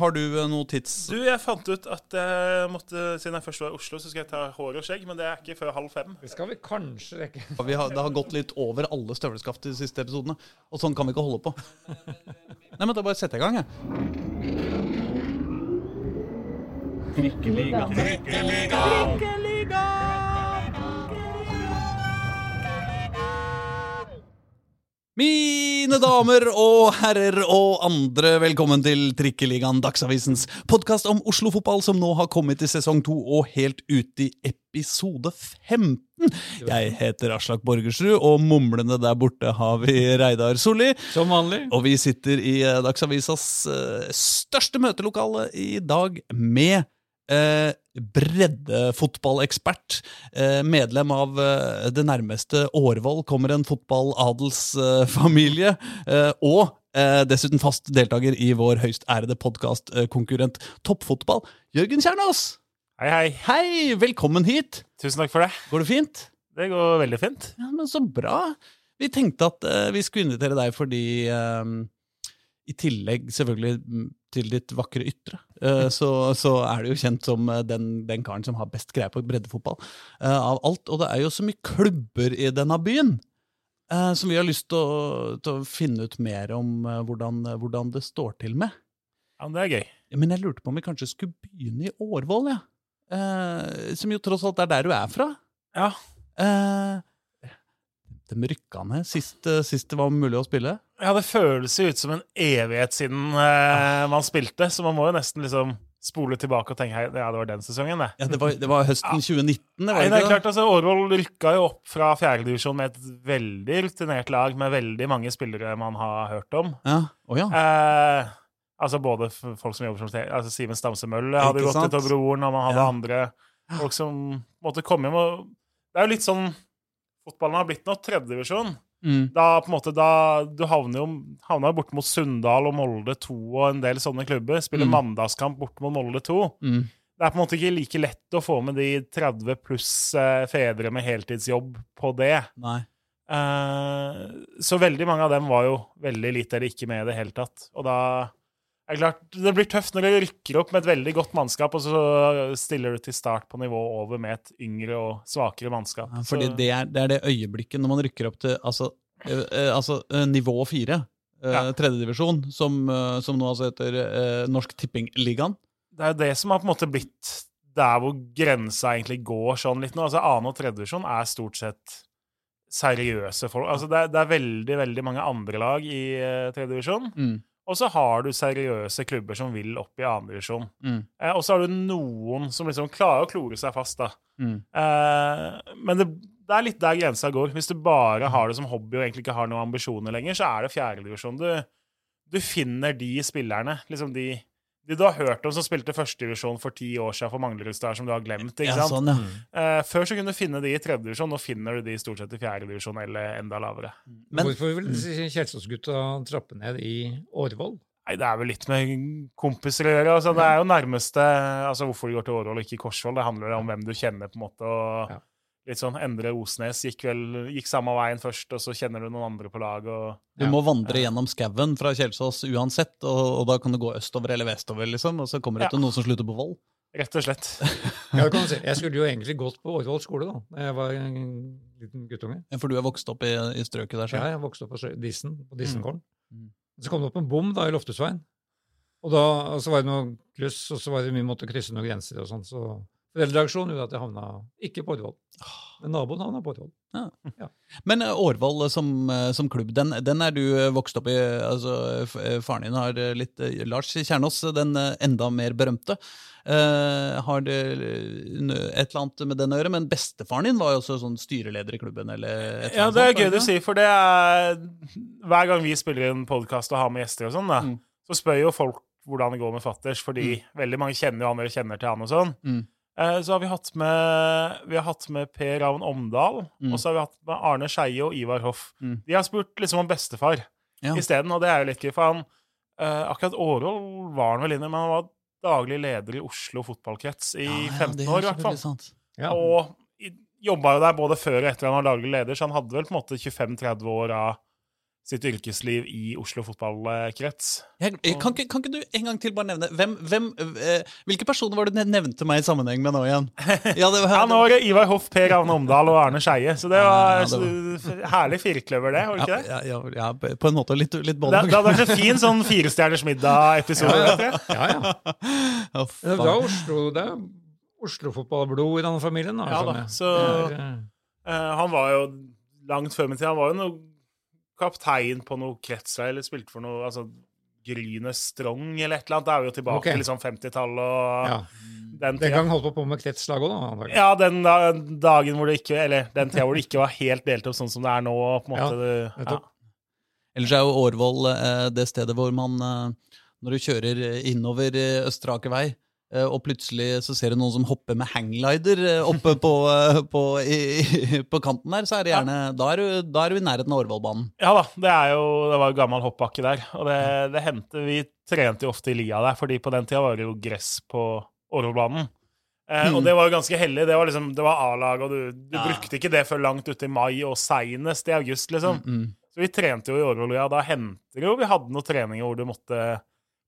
Har du eh, noe tids... Du, jeg fant ut at jeg måtte, siden jeg først var i Oslo, så skal jeg ta hår og skjegg, men det er ikke før halv fem. Det skal vi kanskje rekke. Vi har, det har gått litt over alle støvelskaft de siste episodene. Og sånn kan vi ikke holde på. Nei, men Da bare setter jeg i gang, jeg. Mine damer og herrer og andre, velkommen til Trikkeligaen, Dagsavisens podkast om Oslo-fotball, som nå har kommet i sesong to og helt ut i episode 15. Jeg heter Aslak Borgersrud, og mumlende der borte har vi Reidar Solli. Som vanlig. Og vi sitter i eh, Dagsavisas eh, største møtelokale i dag med eh, breddefotballekspert, eh, medlem av eh, det nærmeste Årvoll, kommer en fotballadelsfamilie, eh, og dessuten fast deltaker i vår høyst ærede podkastkonkurrent Toppfotball, Jørgen Kjernås. Hei, hei. Hei, velkommen hit. Tusen takk for det. Går det fint? Det går veldig fint. Ja, men Så bra. Vi tenkte at vi skulle invitere deg fordi i tillegg selvfølgelig til ditt vakre ytre, eh, så, så er du jo kjent som eh, den, den karen som har best greie på breddefotball eh, av alt. Og det er jo så mye klubber i denne byen som vi har lyst til å, til å finne ut mer om hvordan, hvordan det står til med. Ja, men Det er gøy. Men jeg lurte på om vi kanskje skulle begynne i Årvoll, ja. Eh, som jo tross alt er der du er fra. Ja. Eh, de rykka ned sist, sist det var mulig å spille. Ja, det føles jo ut som en evighet siden eh, man spilte, så man må jo nesten liksom spole tilbake og tenke hei, ja, det var den sesongen, det. Ja, det var, det var høsten 2019, det Nei, det er ikke klart, altså, Årvoll rykka jo opp fra fjerdedivisjon med et veldig rutinert lag med veldig mange spillere man har hørt om. Ja. Å ja. Eh, altså både f- folk som jobber som te- altså Simen Stamse Mølle hadde Ikke gått sant? ut av broren, og man hadde Ja. andre folk som måtte komme hjem. Og det er jo litt sånn Fotballen har blitt nå tredjedivisjon. Mm. Da på en måte, da, du havner jo havner jo borte mot Sunndal og Molde 2 og en del sånne klubber. Spiller Mm. mandagskamp bort mot Molde 2. Mm. Det er på en måte ikke like lett å få med de 30 pluss eh, fedre med heltidsjobb på det. Nei. Eh, så veldig mange av dem var jo veldig lite eller ikke med i det hele tatt. Og da er det klart Det blir tøft når du rykker opp med et veldig godt mannskap, og så stiller du til start på nivå over med et yngre og svakere mannskap. Ja, fordi det er, det er det øyeblikket når man rykker opp til altså, eh, eh, altså eh, nivå fire, Ja. tredjedivisjon, som, som nå altså heter Norsk Tippingligaen. det er det som har på en måte blitt der hvor grensa egentlig går sånn litt nå. Altså Annen- og tredjedivisjon er stort sett seriøse folk. Altså det, er, det er veldig, veldig mange andre lag i uh, tredjedivisjon. Mm. Og så har du seriøse klubber som vil opp i annendivisjon. Mm. Eh, og så har du noen som liksom klarer å klore seg fast, da. Mm. Eh, men det, det er litt der grensa går. Hvis du bare har det som hobby og egentlig ikke har noen ambisjoner lenger, så er det fjerdedivisjon. Du, du finner de spillerne, liksom de, de du har hørt om som spilte førstedivisjon for ti år siden for Manglerudstad, som du har glemt. ikke sant? Ja, sånn, ja. Uh, før så kunne du finne de i tredjedivisjon, nå finner du de stort sett i fjerdedivisjon eller enda lavere. Men Hvorfor vil Kjelsås-gutta trappe ned i Årvoll? Nei, Det er vel litt med kompiser å gjøre. altså Det er jo nærmeste altså Hvorfor de går til Årvoll og ikke Korsvoll. Det handler om hvem du kjenner. på en måte og Ja. Litt sånn Endre Osnes gikk vel gikk samme veien først, og så kjenner du noen andre på laget. og du Ja. må vandre gjennom skauen fra Kjelsås uansett, og, og da kan du gå østover eller vestover, liksom, og så kommer det Ja. til noen som slutter på Vold. Rett og slett. Ja, kan si. Jeg skulle jo egentlig gått på Årvoll skole da jeg var en liten guttunge. Ja, For du er vokst opp i, i strøket der, Ja, så. jeg vokste opp på Disen, Dissen, på Dissenkålen. Mm. Så kom det opp en bom da i Loftesveien. Og da og så var det noe kluss, og så var det vi måtte krysse noen grenser og sånn. Så foreldreaksjonen gjorde at jeg havna ikke på Ullevål. Men naboen havna på Årvoll. Men eh, Årvoll som, eh, som klubb, den, den er du eh, vokst opp i. altså eh, Faren din har eh, litt eh, Lars Kjernås, den eh, enda mer berømte, eh, har det eh, et eller annet med den å gjøre. Men bestefaren din var jo også sånn styreleder i klubben, eller et eller Ja, det er gøy du sier, for det er Hver gang vi spiller en podkast og har med gjester og sånn, da, Mm. så spør jo folk hvordan det går med fatters, fordi veldig mange kjenner jo han eller kjenner til han og sånn. Mm. Eh, Så har vi hatt med, vi har hatt med Per Ravn Omdal, Mm. og så har vi hatt med Arne Skeie og Ivar Hoff. Mm. De har spurt liksom om bestefar Ja. isteden, og det er jo litt gøy, for han eh, Akkurat Årvoll var han vel inne, men han var daglig leder i Oslo fotballkrets i Ja, ja, 15 det er år, i hvert fall. Ja. Og jobba jo der både før og etter han var daglig leder, så han hadde vel på en måte 25-30 år av sitt yrkesliv i Oslo fotballkrets. Jeg, jeg, kan, ikke, kan ikke du en gang til bare nevne hvem, hvem, eh, Hvilke personer var det du nevnte meg i sammenheng med nå igjen? Ja, det var, Ja, nå var det Ivar Hoff, Per Ravne Omdal og Arne Skeie, så det var, Ja, det var... herlig firkløver, det, var det ikke det? ja, ja, ja, på en måte litt, litt Det, det hadde vært en fin sånn Firestjerners middag-episode. Ja. Ja, ja. Å, Det er Oslo, det er Oslo-fotballblod i denne familien. Da, Ja da, så- Eh, han var jo langt før min tid. Han var jo noe kaptein på noe kretslag, eller spilte for noe altså, Gryne Strong eller et eller annet. Det er jo tilbake okay. til liksom 50-tallet og ja. den Den tida. gang holdt på på med kretslag òg, da. antagelig. Ja, den da, dagen hvor det ikke Eller den tida hvor det ikke var helt delt opp sånn som det er nå. på en Ja, måte. det, ja. Ellers er jo Årvoll eh, det stedet hvor man eh, Når du kjører innover eh, Østre Aker vei, og plutselig så ser du noen som hopper med hangglider eh, oppe på, eh, på, i, på kanten der, så er det gjerne Da er du, da er du i nærheten av Årvollbanen. Ja da, det er jo Det var jo gammel hoppbakke der. Og det, det hendte Vi trente jo ofte i lia der, fordi på den tida var det jo gress på Årvollbanen. Eh, Mm. Og det var jo ganske hellig. Det var liksom, det var A-lag, og du, du Ja. brukte ikke det før langt ute i mai, og seinest i august, liksom. Mm, mm. Så vi trente jo i Årvoll, ja. Da hendte det jo vi hadde noen treninger hvor du måtte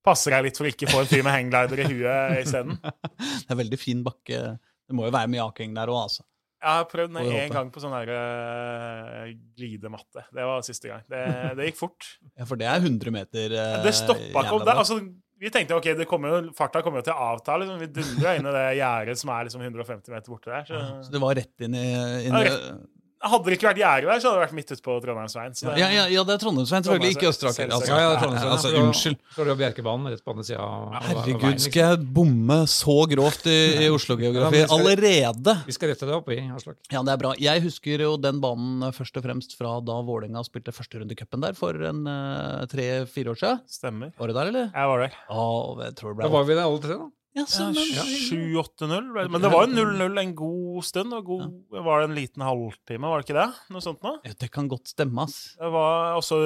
passe deg litt for å ikke få en fyr med hangglider i huet isteden. Det er veldig fin bakke. Det må jo være mye aking der òg, altså. Jeg har prøvd den én gang på sånn her, uh, glidematte. Det var siste gang. Det, det gikk fort. Ja, For det er 100 meter uh, Det stoppa ikke opp. der. altså, vi tenkte ok, det kommer jo, farta kommer jo til å avta. Liksom. Vi dundra inn i det gjerdet som er liksom 150 meter borte der. Så. Så det var rett inn i, inn Ja, i Hadde det ikke vært gjerde der, så hadde det vært midt ute på Trondheimsveien. Så det, ja, ja, ja, det er Trondheimsveien, selvfølgelig. Ikke Østre Aker. Altså, Ja, altså, unnskyld. Så er det Bjerkebanen rett på andre sida Herregud, liksom. skal jeg bomme så grovt i, i Oslo-geografi Ja, allerede? Vi skal rette det opp i, Aslak. Ja, det er bra. Jeg husker jo den banen først og fremst fra da Vålerenga spilte første runde i cupen der for en eh, tre-fire år siden. Stemmer. Var du der, eller? Jeg var der. Å, jeg tror det Da var vi der alle tre, da. Ja, så, men, Ja, 7-8-0. vel. Men det var jo 0-0 en god stund. Og god, Var det en liten halvtime, var det ikke det? Noe sånt noe? ja, Det kan godt stemme, ass. Det var også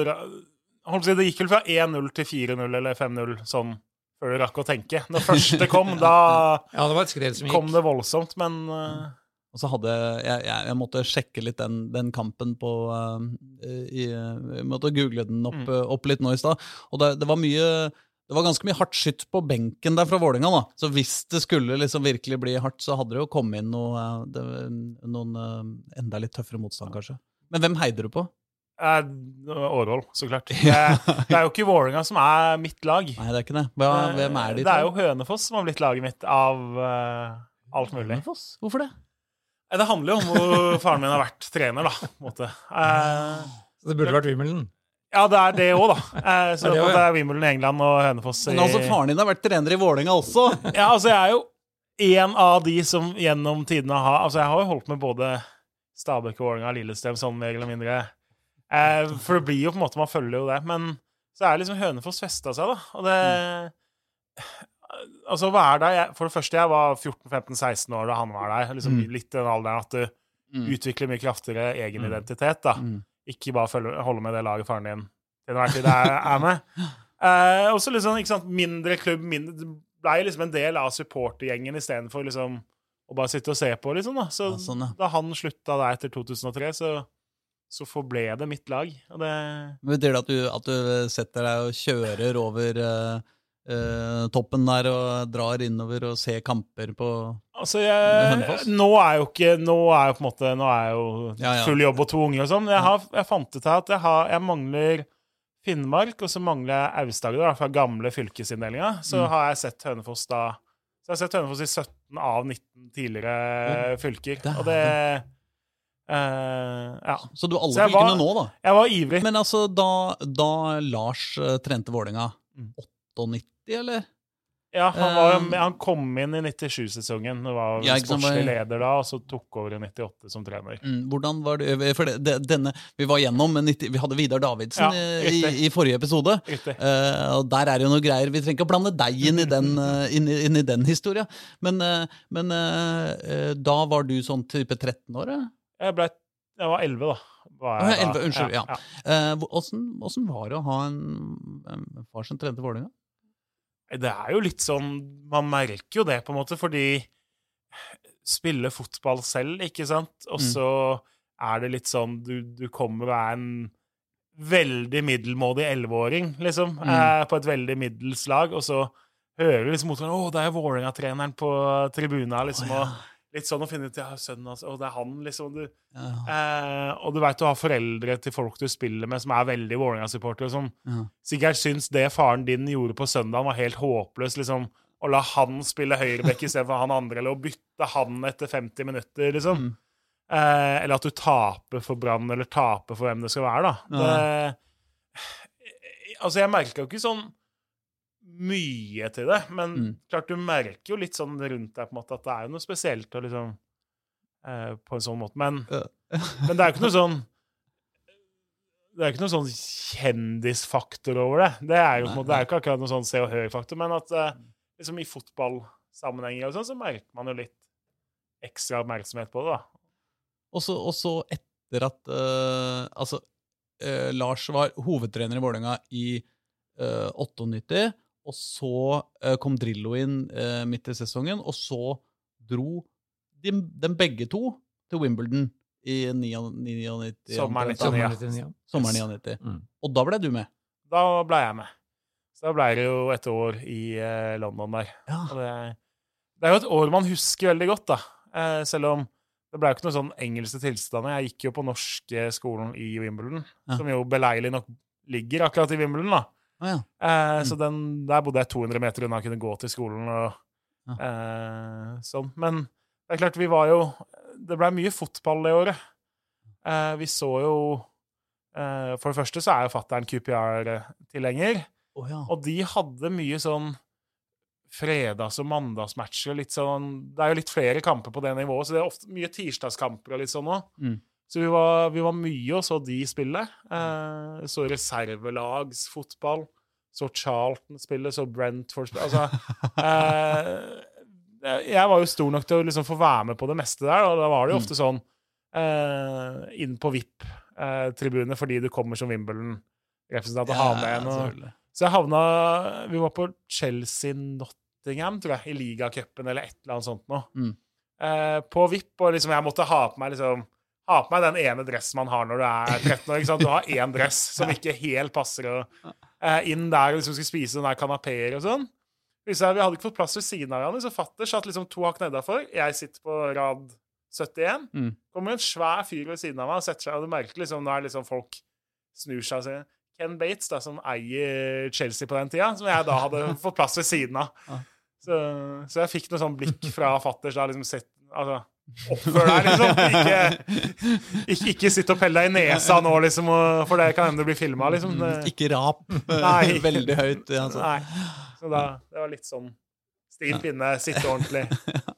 holdt å si, Det gikk vel fra 1-0 til 4-0 eller 5-0 sånn før du rakk å tenke. Når første kom, da Ja, det kom det voldsomt, men uh... Og så hadde jeg, jeg, jeg måtte sjekke litt den, den kampen på uh, i, Jeg måtte google den opp, Mm. eh, opp litt nå i stad. Og det, det var mye det var ganske mye hardt skytt på benken der fra Vålinga da. Så hvis det skulle liksom virkelig bli hardt, så hadde det jo kommet inn noe, eh, det, noen eh, enda litt tøffere motstand, kanskje. Men hvem heider du på? eh, Årvoll, så klart. Det, det er jo ikke Vålinga som er mitt lag. Nei, det er ikke det. Hva, hvem er de? Det er jo Hønefoss som har blitt laget mitt av uh, alt mulig. Hønefoss? Hvorfor det? Eh, Det handler jo om hvor faren min har vært trener, da. på en måte. Eh, Så det burde vært Wimbledon. Ja, det er det òg, da. Eh, så det det, også, ja? er Wimbledon i England og Hønefoss i Men altså, faren din har vært trener i Vålerenga også! Ja, altså, jeg er jo en av de som gjennom tidene har Altså, jeg har jo holdt med både Stabæk og Vålerenga og Lillestrøm sånn mer eller mindre. Eh, for det blir jo på en måte Man følger jo det. Men så er liksom Hønefoss festa seg, da. Og det Altså, hva er det jeg For det første, jeg var 14-15-16 år da han var der. Liksom Mm. Litt den alderen at du Mm. utvikler mye kraftigere egen Mm. identitet, da. Ikke bare følge, holde med det laget faren din til enhver tid er, er med. Eh, også sånn, ikke sant, mindre klubb, mindre, det ble liksom en del av supportergjengen istedenfor liksom å bare sitte og se på, liksom. da. Så Ja, sånn, ja. da han slutta der etter 2003, så, så forble det mitt lag. Og det Betyr det at du, at du setter deg og kjører over eh, Eh, toppen der og drar innover og ser kamper på altså jeg, Nå er jo ikke Nå er jo på en måte Nå er jo full jobb og to unge og sånn. Jeg, mm. jeg fant ut at jeg, har, jeg mangler Finnmark, og så mangler jeg Aust-Agder fra gamle fylkesinndelinga. Så mm. har jeg sett Hønefoss da Så jeg har sett Hønefoss i 17 av 19 tidligere fylker. Der. Og det Uh, ja. Så du alle fylkene nå, da? Jeg var ivrig. Men altså, da, da Lars uh, trente Vålerenga, mm. 98 90, eller? Ja, han, var, um, han kom inn i 97-sesongen. Var ja, sportslig leder da, og så tok over i 98 som trener. Mm, hvordan var det, for det, denne, Vi var gjennom, 90, vi hadde Vidar Davidsen ja, i, i, forrige episode. Uh, og Der er det jo noe greier. Vi trenger ikke å blande deg inn i den, uh, inn, inn den historia. Men, uh, men uh, da var du sånn type 13 år? Jeg, ble, jeg var 11, da. Var jeg, 11, unnskyld, ja. Eh, åssen ja. var det å ha en, en far som trente Vålerenga? Det er jo litt sånn Man merker jo det, på en måte, fordi Spille fotball selv, ikke sant? Og Mm. så er det litt sånn Du, du kommer og er en veldig middelmådig elleveåring, liksom, Mm. eh, på et veldig middels lag, og så hører du liksom motstanderen Å, det er Vålerenga-treneren på tribuna, liksom, oh, ja. og litt sånn å finne ut Ja, sønnen hans, og det er han, liksom. Du, Ja. eh, og du veit du har foreldre til folk du spiller med, som er veldig Vålerenga-supportere, som Ja. sikkert syns det faren din gjorde på søndagen, var helt håpløst. liksom, Å la han spille høyrebekk istedenfor han andre, eller å bytte han etter 50 minutter, liksom. Mm. Eh, eller at du taper for Brann, eller taper for hvem det skal være, da. Det, altså, jeg merka jo ikke sånn mye til det, men Mm. klart du merker jo litt sånn rundt deg på en måte at det er jo noe spesielt liksom eh, På en sånn måte. Men, men det er jo ikke noe sånn det er jo ikke noe sånn kjendisfaktor over det. Det er jo på en Nei, måte, det er jo ikke akkurat noe sånn se og hør-faktor, men at eh, liksom i fotballsammenhenger og sånn, så merker man jo litt ekstra oppmerksomhet på det, da. Og så etter at eh, Altså, eh, Lars var hovedtrener i Vålerenga i eh, 98, og så eh, kom Drillo inn eh, midt i sesongen, og så dro de, dem begge to til Wimbledon i 99 Sommeren omtrent, da. Sommeren 99, 99, ja. Sommeren 99. Mm. Og da ble du med. Da ble jeg med. Så da ble det jo et år i eh, London der. Ja. Det, det er jo et år man husker veldig godt, da. Eh, selv om det ble jo ikke noe sånn engelske tilstander. Jeg gikk jo på norske skolen i Wimbledon, Ja. som jo beleilig nok ligger akkurat i Wimbledon, da. Å ja. Eh, Mm. Så den, der bodde jeg 200 meter unna kunne gå til skolen og Ja. eh, sånn. Men det er klart, vi var jo Det ble mye fotball det året. Eh, vi så jo eh, For det første så er jo fattern QPR-tilhenger. oh, ja. Og de hadde mye sånn fredags- og mandagsmatcher. Litt sånn, det er jo litt flere kamper på det nivået, så det er ofte mye tirsdagskamper og litt sånn òg. Mm. Så vi var, vi var mye og så de spille. Eh, så reservelagsfotball. Så Charlton spille, så Brentford spille. Altså eh, Jeg var jo stor nok til å liksom få være med på det meste der, og da var det jo ofte sånn eh, inn på VIP-tribunene fordi du kommer som Wimbledon-representant og har med en. Så jeg havna Vi var på Chelsea-Nottingham, tror jeg, i ligacupen eller et eller annet sånt noe. Mm. Eh, på VIP, og liksom jeg måtte ha på meg liksom ha på meg den ene dressen man har når du er 13 år. ikke sant? Du har én dress som ikke helt passer. Og, uh, inn der og liksom skulle spise den der kanapeer og sånn. Vi hadde ikke fått plass ved siden av hverandre, så fatter satt liksom to hakk nedafor. Jeg sitter på rad 71. Mm. kommer en svær fyr ved siden av meg og setter seg, og du merker liksom når liksom folk snur seg og sier Ken Bates, da, som eier Chelsea på den tida, som jeg da hadde fått plass ved siden av. Så, så jeg fikk noe sånn blikk fra fatters da, liksom sett Altså, oppfør deg, liksom. Ikke, ikke, ikke sitt og pell deg i nesa nå, liksom, for det kan hende du blir filma, liksom. Mm, Ikke rap Nei. veldig høyt. Altså. nei. Så da, det var litt sånn stiv pinne, sitte ordentlig.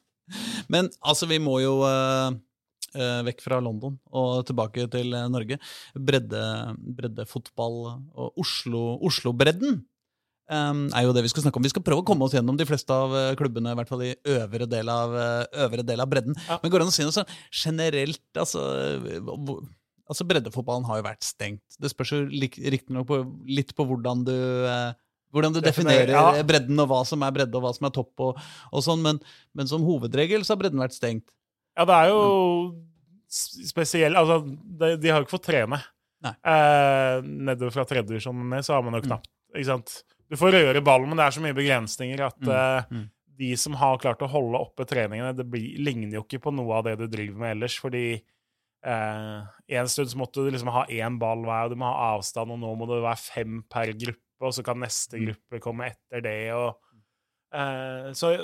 Men altså, vi må jo uh, uh, vekk fra London og tilbake til eh, Norge. Bredde, breddefotball og Oslo, Oslo-bredden em, er jo det vi skal snakke om. Vi skal prøve å komme oss gjennom de fleste av eh, klubbene, i hvert fall i øvre del av, eh, øvre del av bredden. Ja. Men går det an å si noe sånn generelt, altså eh, Altså, Breddefotballen har jo vært stengt. Det spørs jo riktignok litt på hvordan du hvordan du Definerer, ja. bredden, og hva som er bredde, og hva som er topp. og, og sånn, men, men som hovedregel så har bredden vært stengt. Ja, det er jo spesielt Altså, de, de har jo ikke fått trene. Eh, nedover fra tredjedivisjon ned, så har man jo knapt Ikke sant? Du får røre ballen, men det er så mye begrensninger at Mm, eh, mm. de som har klart å holde oppe treningene, det blir, ligner jo ikke på noe av det du driver med ellers, fordi eh, en stund så måtte du liksom ha én ball hver, og du må ha avstand, og nå må det være fem per gruppe, og så kan neste Mm. gruppe komme etter det, og eh, Så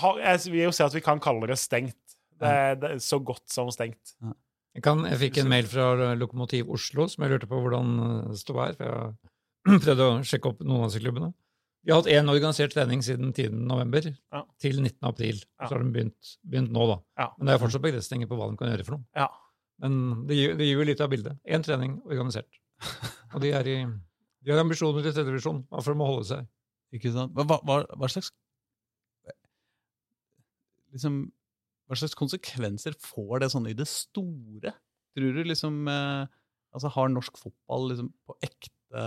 ha, jeg vil jo si at vi kan kalle det stengt. Det, det er så godt som stengt. Jeg, kan, jeg fikk en mail fra Lokomotiv Oslo som jeg lurte på hvordan det sto her. for Jeg prøvde å sjekke opp noen av disse klubbene. Vi har hatt én organisert trening siden 10. november Ja. til 19. april. Ja. Så har de begynt, begynt nå, da. Ja. Men det er fortsatt begrensninger på hva de kan gjøre for noe. Ja. Men det gir, det gir jo litt av bildet. Én trening organisert. Og de, er i, de har ambisjoner til tredjevisjon, Hvorfor de må holde seg? Ikke sant? Hva, hva, hva slags liksom, Hva slags konsekvenser får det sånn i det store? Tror du liksom eh, altså Har norsk fotball liksom på ekte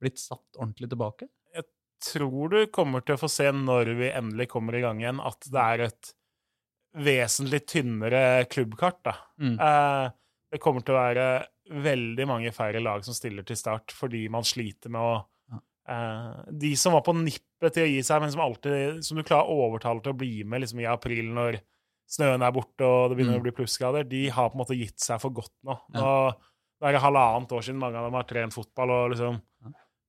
blitt satt ordentlig tilbake? Jeg Tror du kommer til å få se når vi endelig kommer i gang igjen, at det er et vesentlig tynnere klubbkart. da. Mm. Eh, det kommer til å være veldig mange færre lag som stiller til start fordi man sliter med å eh, De som var på nippet til å gi seg, men som alltid Som du klarer å overtale til å bli med liksom i april når snøen er borte og det begynner Mm. å bli plussgrader, de har på en måte gitt seg for godt nå. Ja. Nå, nå er det halvannet år siden mange av dem har trent fotball, og liksom.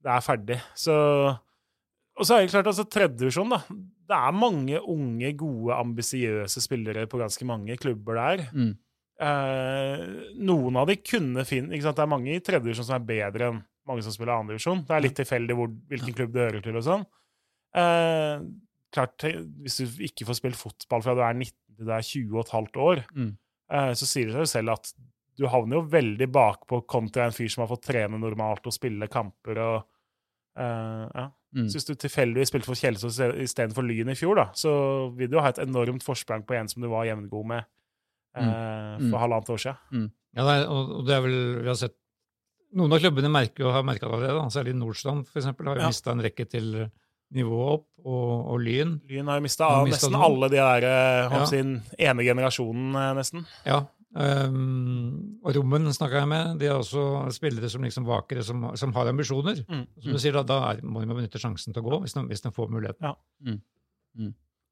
Det er ferdig. Så Og så er det klart, altså tredjevisjon, da. Det er mange unge, gode, ambisiøse spillere på ganske mange klubber der. Mm. Eh, noen av de kunne finne ikke sant? Det er mange i tredjevisjon som er bedre enn mange som spiller andredivisjon. Det er litt tilfeldig hvor, hvilken klubb du hører til og sånn. Eh, klart, Hvis du ikke får spilt fotball fra du er 19 til du er 20 og et halvt år, Mm. eh, så sier det seg jo selv at du havner jo veldig bakpå kontra en fyr som har fått trene normalt og spille kamper og eh, ja. Mm. Så hvis du tilfeldigvis spilte for Kjelsås istedenfor Lyn i fjor, da, så vil du jo ha et enormt forsprang på en som du var jevngod med uh, Mm. for halvannet år siden. Ja, det er, og og det er vel, vi har sett Noen av klubbene merker jo, har merka det allerede. da. Særlig Nordstrand for eksempel, har jo Ja. mista en rekke til nivået opp, og, og Lyn. Lyn har jo mista nesten noen. alle de der eh, Ja. sin ene generasjonen, nesten. Ja. Ehm, og Rommen snakka jeg med. De er også spillere som liksom vakere, som, som har ambisjoner. Mm. Som du sier, da, da er, må de benytte sjansen til å gå, hvis de, hvis de får muligheten.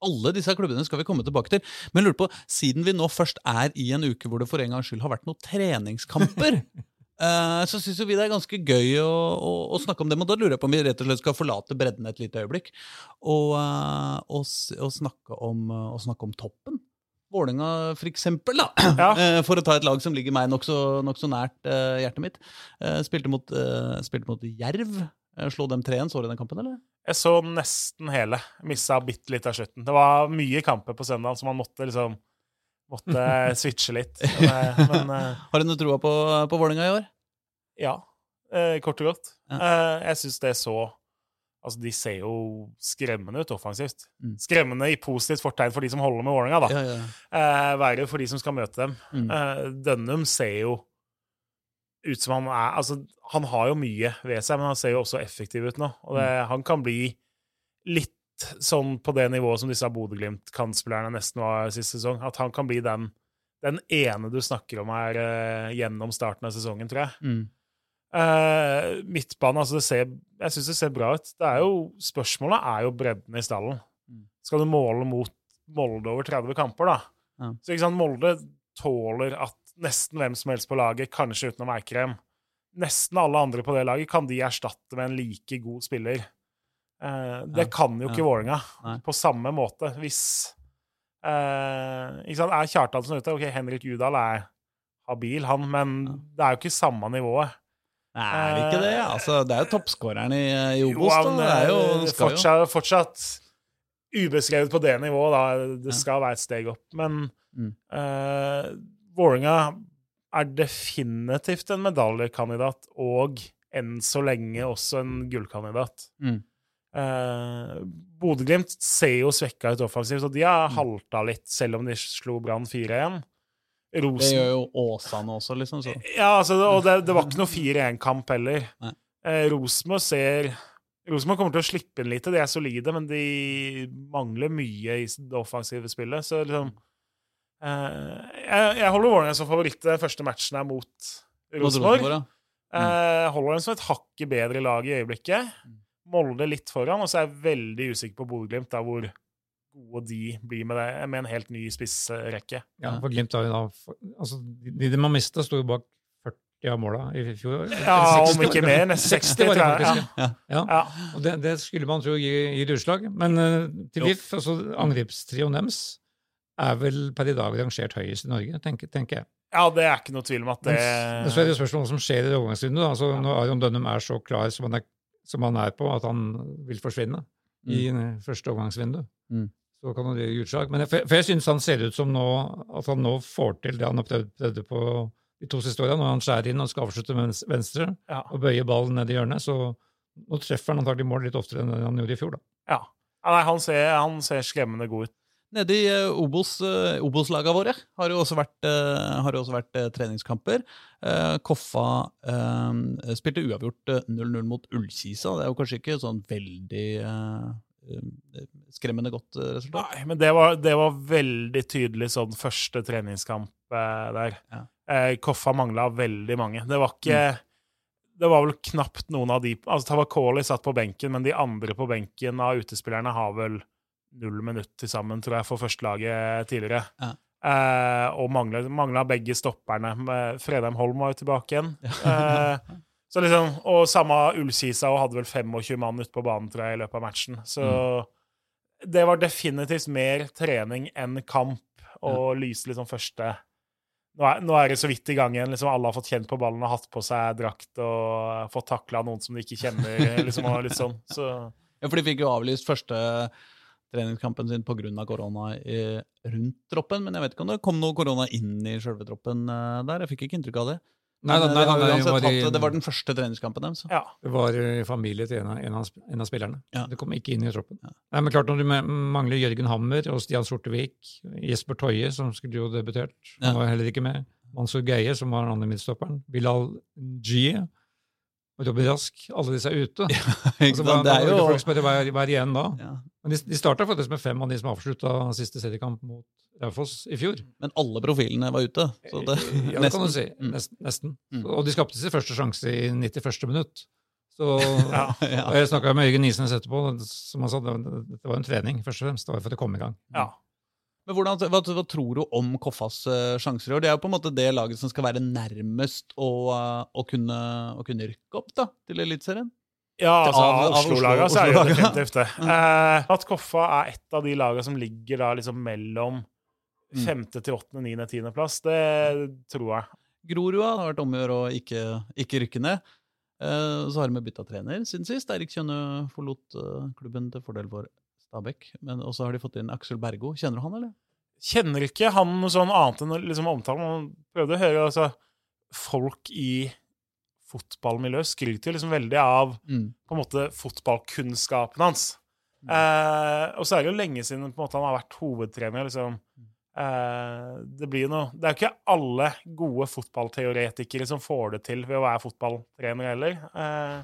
Alle disse klubbene skal vi komme tilbake til. Men lurer på, siden vi nå først er i en uke hvor det for en gangs skyld har vært noen treningskamper, eh, så syns vi det er ganske gøy å, å, å snakke om dem. Og da lurer jeg på om vi rett og slett skal forlate bredden et lite øyeblikk og, eh, og, og, snakke, om, og snakke om toppen. Vålerenga, for eksempel, da. Ja. Eh, For å ta et lag som ligger meg nokså nok så nært eh, hjertet mitt. Eh, Spilte mot, spilte mot Jerv. Slo dem 3-1. Så du den kampen, eller? Jeg så nesten hele. Missa bitte litt av slutten. Det var mye kamper på søndag, så man måtte liksom måtte switche litt. Men, men Har du noe troa på, på Vålerenga i år? ja, kort og godt. Ja. Jeg syns det så Altså, de ser jo skremmende ut offensivt. Mm. Skremmende i positivt fortegn for de som holder med Vålerenga, da. Ja, ja. Eh, verre for de som skal møte dem. Mm. Eh, Dønnum ser jo ut som han er Altså, han har jo mye ved seg, men han ser jo også effektiv ut nå. Og det, han kan bli litt sånn på det nivået som disse Bodø-Glimt-kantspillerne nesten var sist sesong. At han kan bli den, den ene du snakker om her eh, gjennom starten av sesongen, tror jeg. Uh, midtbane, altså det ser, jeg syns det ser bra ut. Det er jo, spørsmålet er jo bredden i stallen. Mm. Skal du måle mot Molde over 30 kamper, da? Ja. Så ikke sant, Molde tåler at nesten hvem som helst på laget, kanskje utenom Eikrem Nesten alle andre på det laget kan de erstatte med en like god spiller. Uh, det Ja, kan jo ikke ja. Vålerenga på samme måte. Hvis uh, ikke sant, Er Kjartansen ute? Ok, Henrik Judal er habil, han, men det er jo ikke samme nivået. Nei, er det ikke det? Altså, det er jo toppskåreren i, i Jo, Obos. da. han, Det er jo, eh, jo. fortsatt, fortsatt ubeskrevet på det nivået, da. Det skal være et steg opp. Men Mm. uh, Vålerenga er definitivt en medaljekandidat, og enn så lenge også en gullkandidat. Mm. Uh, Bodø-Glimt ser jo svekka ut offensivt, og de har Mm. halta litt, selv om de slo Brann 4-1. Det gjør jo Åsane også, liksom. Så. ja, altså, og det, det var ikke noe 4-1-kamp heller. Eh, Rosenborg ser Rosenborg kommer til å slippe inn lite, de er solide, men de mangler mye i det offensive spillet. Så liksom eh, jeg, jeg holder Vålerenga som favoritt den første matchen her mot Rosenborg. ja. Eh, holder dem som et hakket bedre lag i øyeblikket. Mm. Molde litt foran, og så er jeg veldig usikker på Bodø-Glimt, hvor gode de blir med det, med en helt ny spissrekke. Ja, for Glimt har jo da altså, De de har mista, sto jo bak 40 av måla i fjor. Ja, 60 om ikke mer. Nesten 60, var det tror jeg. faktisk. Ja. Ja. Ja. Og det, det skulle man tro gir, gir utslag. Men uh, til VIF, altså angrepstrioen deres, er vel per i dag rangert høyest i Norge, tenker, tenker jeg. ja, det er ikke noe tvil om at det Men så er det jo spørsmålet hva som skjer i det Altså. Altså, Når Aron Dønnum er så klar som han er, som han er på, at han vil forsvinne i eh, første overgangsvindu, Mm. Så kan det gi utslag. Men jeg, for, jeg syns han ser ut som nå, at han nå får til det han har prøvd, på de to siste åra, når han skjærer inn og skal avslutte med venstre ja. og bøye ballen ned i hjørnet. Så nå treffer han antagelig mål litt oftere enn han gjorde i fjor. da. ja. Nei, han ser, han ser skremmende god ut. Nede i eh, Obos, uh, Obos-laga våre har det også vært, eh, har jo også vært eh, treningskamper. Eh, Koffa eh, spilte uavgjort eh, 0-0 mot Ullkisa. Det er jo kanskje ikke sånn veldig eh, eh, skremmende godt eh, resultat. Nei, men det var, det var veldig tydelig sånn første treningskamp eh, der. Ja. Eh, Koffa mangla veldig mange. Det var ikke Det var vel knapt noen av de Altså Tavakoli satt på benken, men de andre på benken av utespillerne har vel null minutt til sammen, tror jeg, for førstelaget tidligere. Ja. Eh, og mangla begge stopperne. Fredheim Holm var jo tilbake igjen. Ja. Eh, så liksom, og samme Ullkisa og hadde vel 25 mann ute på banen tror jeg, i løpet av matchen. Så det var definitivt mer trening enn kamp, og lyse liksom første nå er, nå er det så vidt i gang igjen. Liksom alle har fått kjent på ballen og hatt på seg drakt og fått takla noen som de ikke kjenner. liksom, og litt sånn. Så Ja, for de fikk jo avlyst første treningskampen sin pga. korona i, rundt troppen. Men jeg vet ikke om det kom noe korona inn i sjølve troppen eh, der. Jeg fikk ikke inntrykk av det. Nei, da, nei, de da, jo det, uansett var det var den første treningskampen deres. ja. det var familie til en av, en av, en av spillerne. Ja. Det kom ikke inn i troppen. Ja. Nei, men klart Når du mangler Jørgen Hammer og Stian Sortevik, Jesper Toje, som skulle jo debutert, han var heller ikke med, Mansour Geie, som var den andre midtstopperen, Bilal og Robin Rask, alle disse er ute. Ja, Altså, hva, det er jo folk spør hva er, hva er igjen da? ja. Men de, de starta faktisk med fem av de som avslutta siste seriekamp mot Raufoss i fjor. Men alle profilene var ute. Så det, ja, det kan du si. Mm. Nesten. nesten. Mm. Og de skapte sin første sjanse i 91. minutt. Så, Ja. Ja. Og jeg snakka med Jørgen Isnes etterpå, som han sa det, det var en trening, først og fremst. Det var for å komme i gang. ja. Men hvordan, hva, hva tror du om Koffas eh, sjanser i år? Det er jo på en måte det laget som skal være nærmest å, eh, å, kunne, å kunne rykke opp da, til Eliteserien. Ja, altså Av- av Oslo-laga Oslo- så er det definitivt det. Eh, at Koffa er et av de lagene som ligger da liksom mellom Mm. femte til åttende, niende, tiendeplass, det tror jeg. Grorud har vært om å gjøre å ikke, ikke rykke ned. Eh, så har de bytta trener siden sist. Eirik Kjønne forlot klubben til fordel for Stabæk. Men også har de fått inn Aksel Bergo. Kjenner du han, eller? Kjenner ikke han noe sånn annet enn liksom omtale. Man prøvde å høre altså, folk i fotballmiljøet skryter liksom veldig av Mm. på en måte fotballkunnskapen hans. Mm. Eh, og så er det jo lenge siden måte, han har vært hovedtrener. liksom. Eh, det blir jo noe Det er jo ikke alle gode fotballteoretikere som får det til ved å være fotballtrener heller. Eh,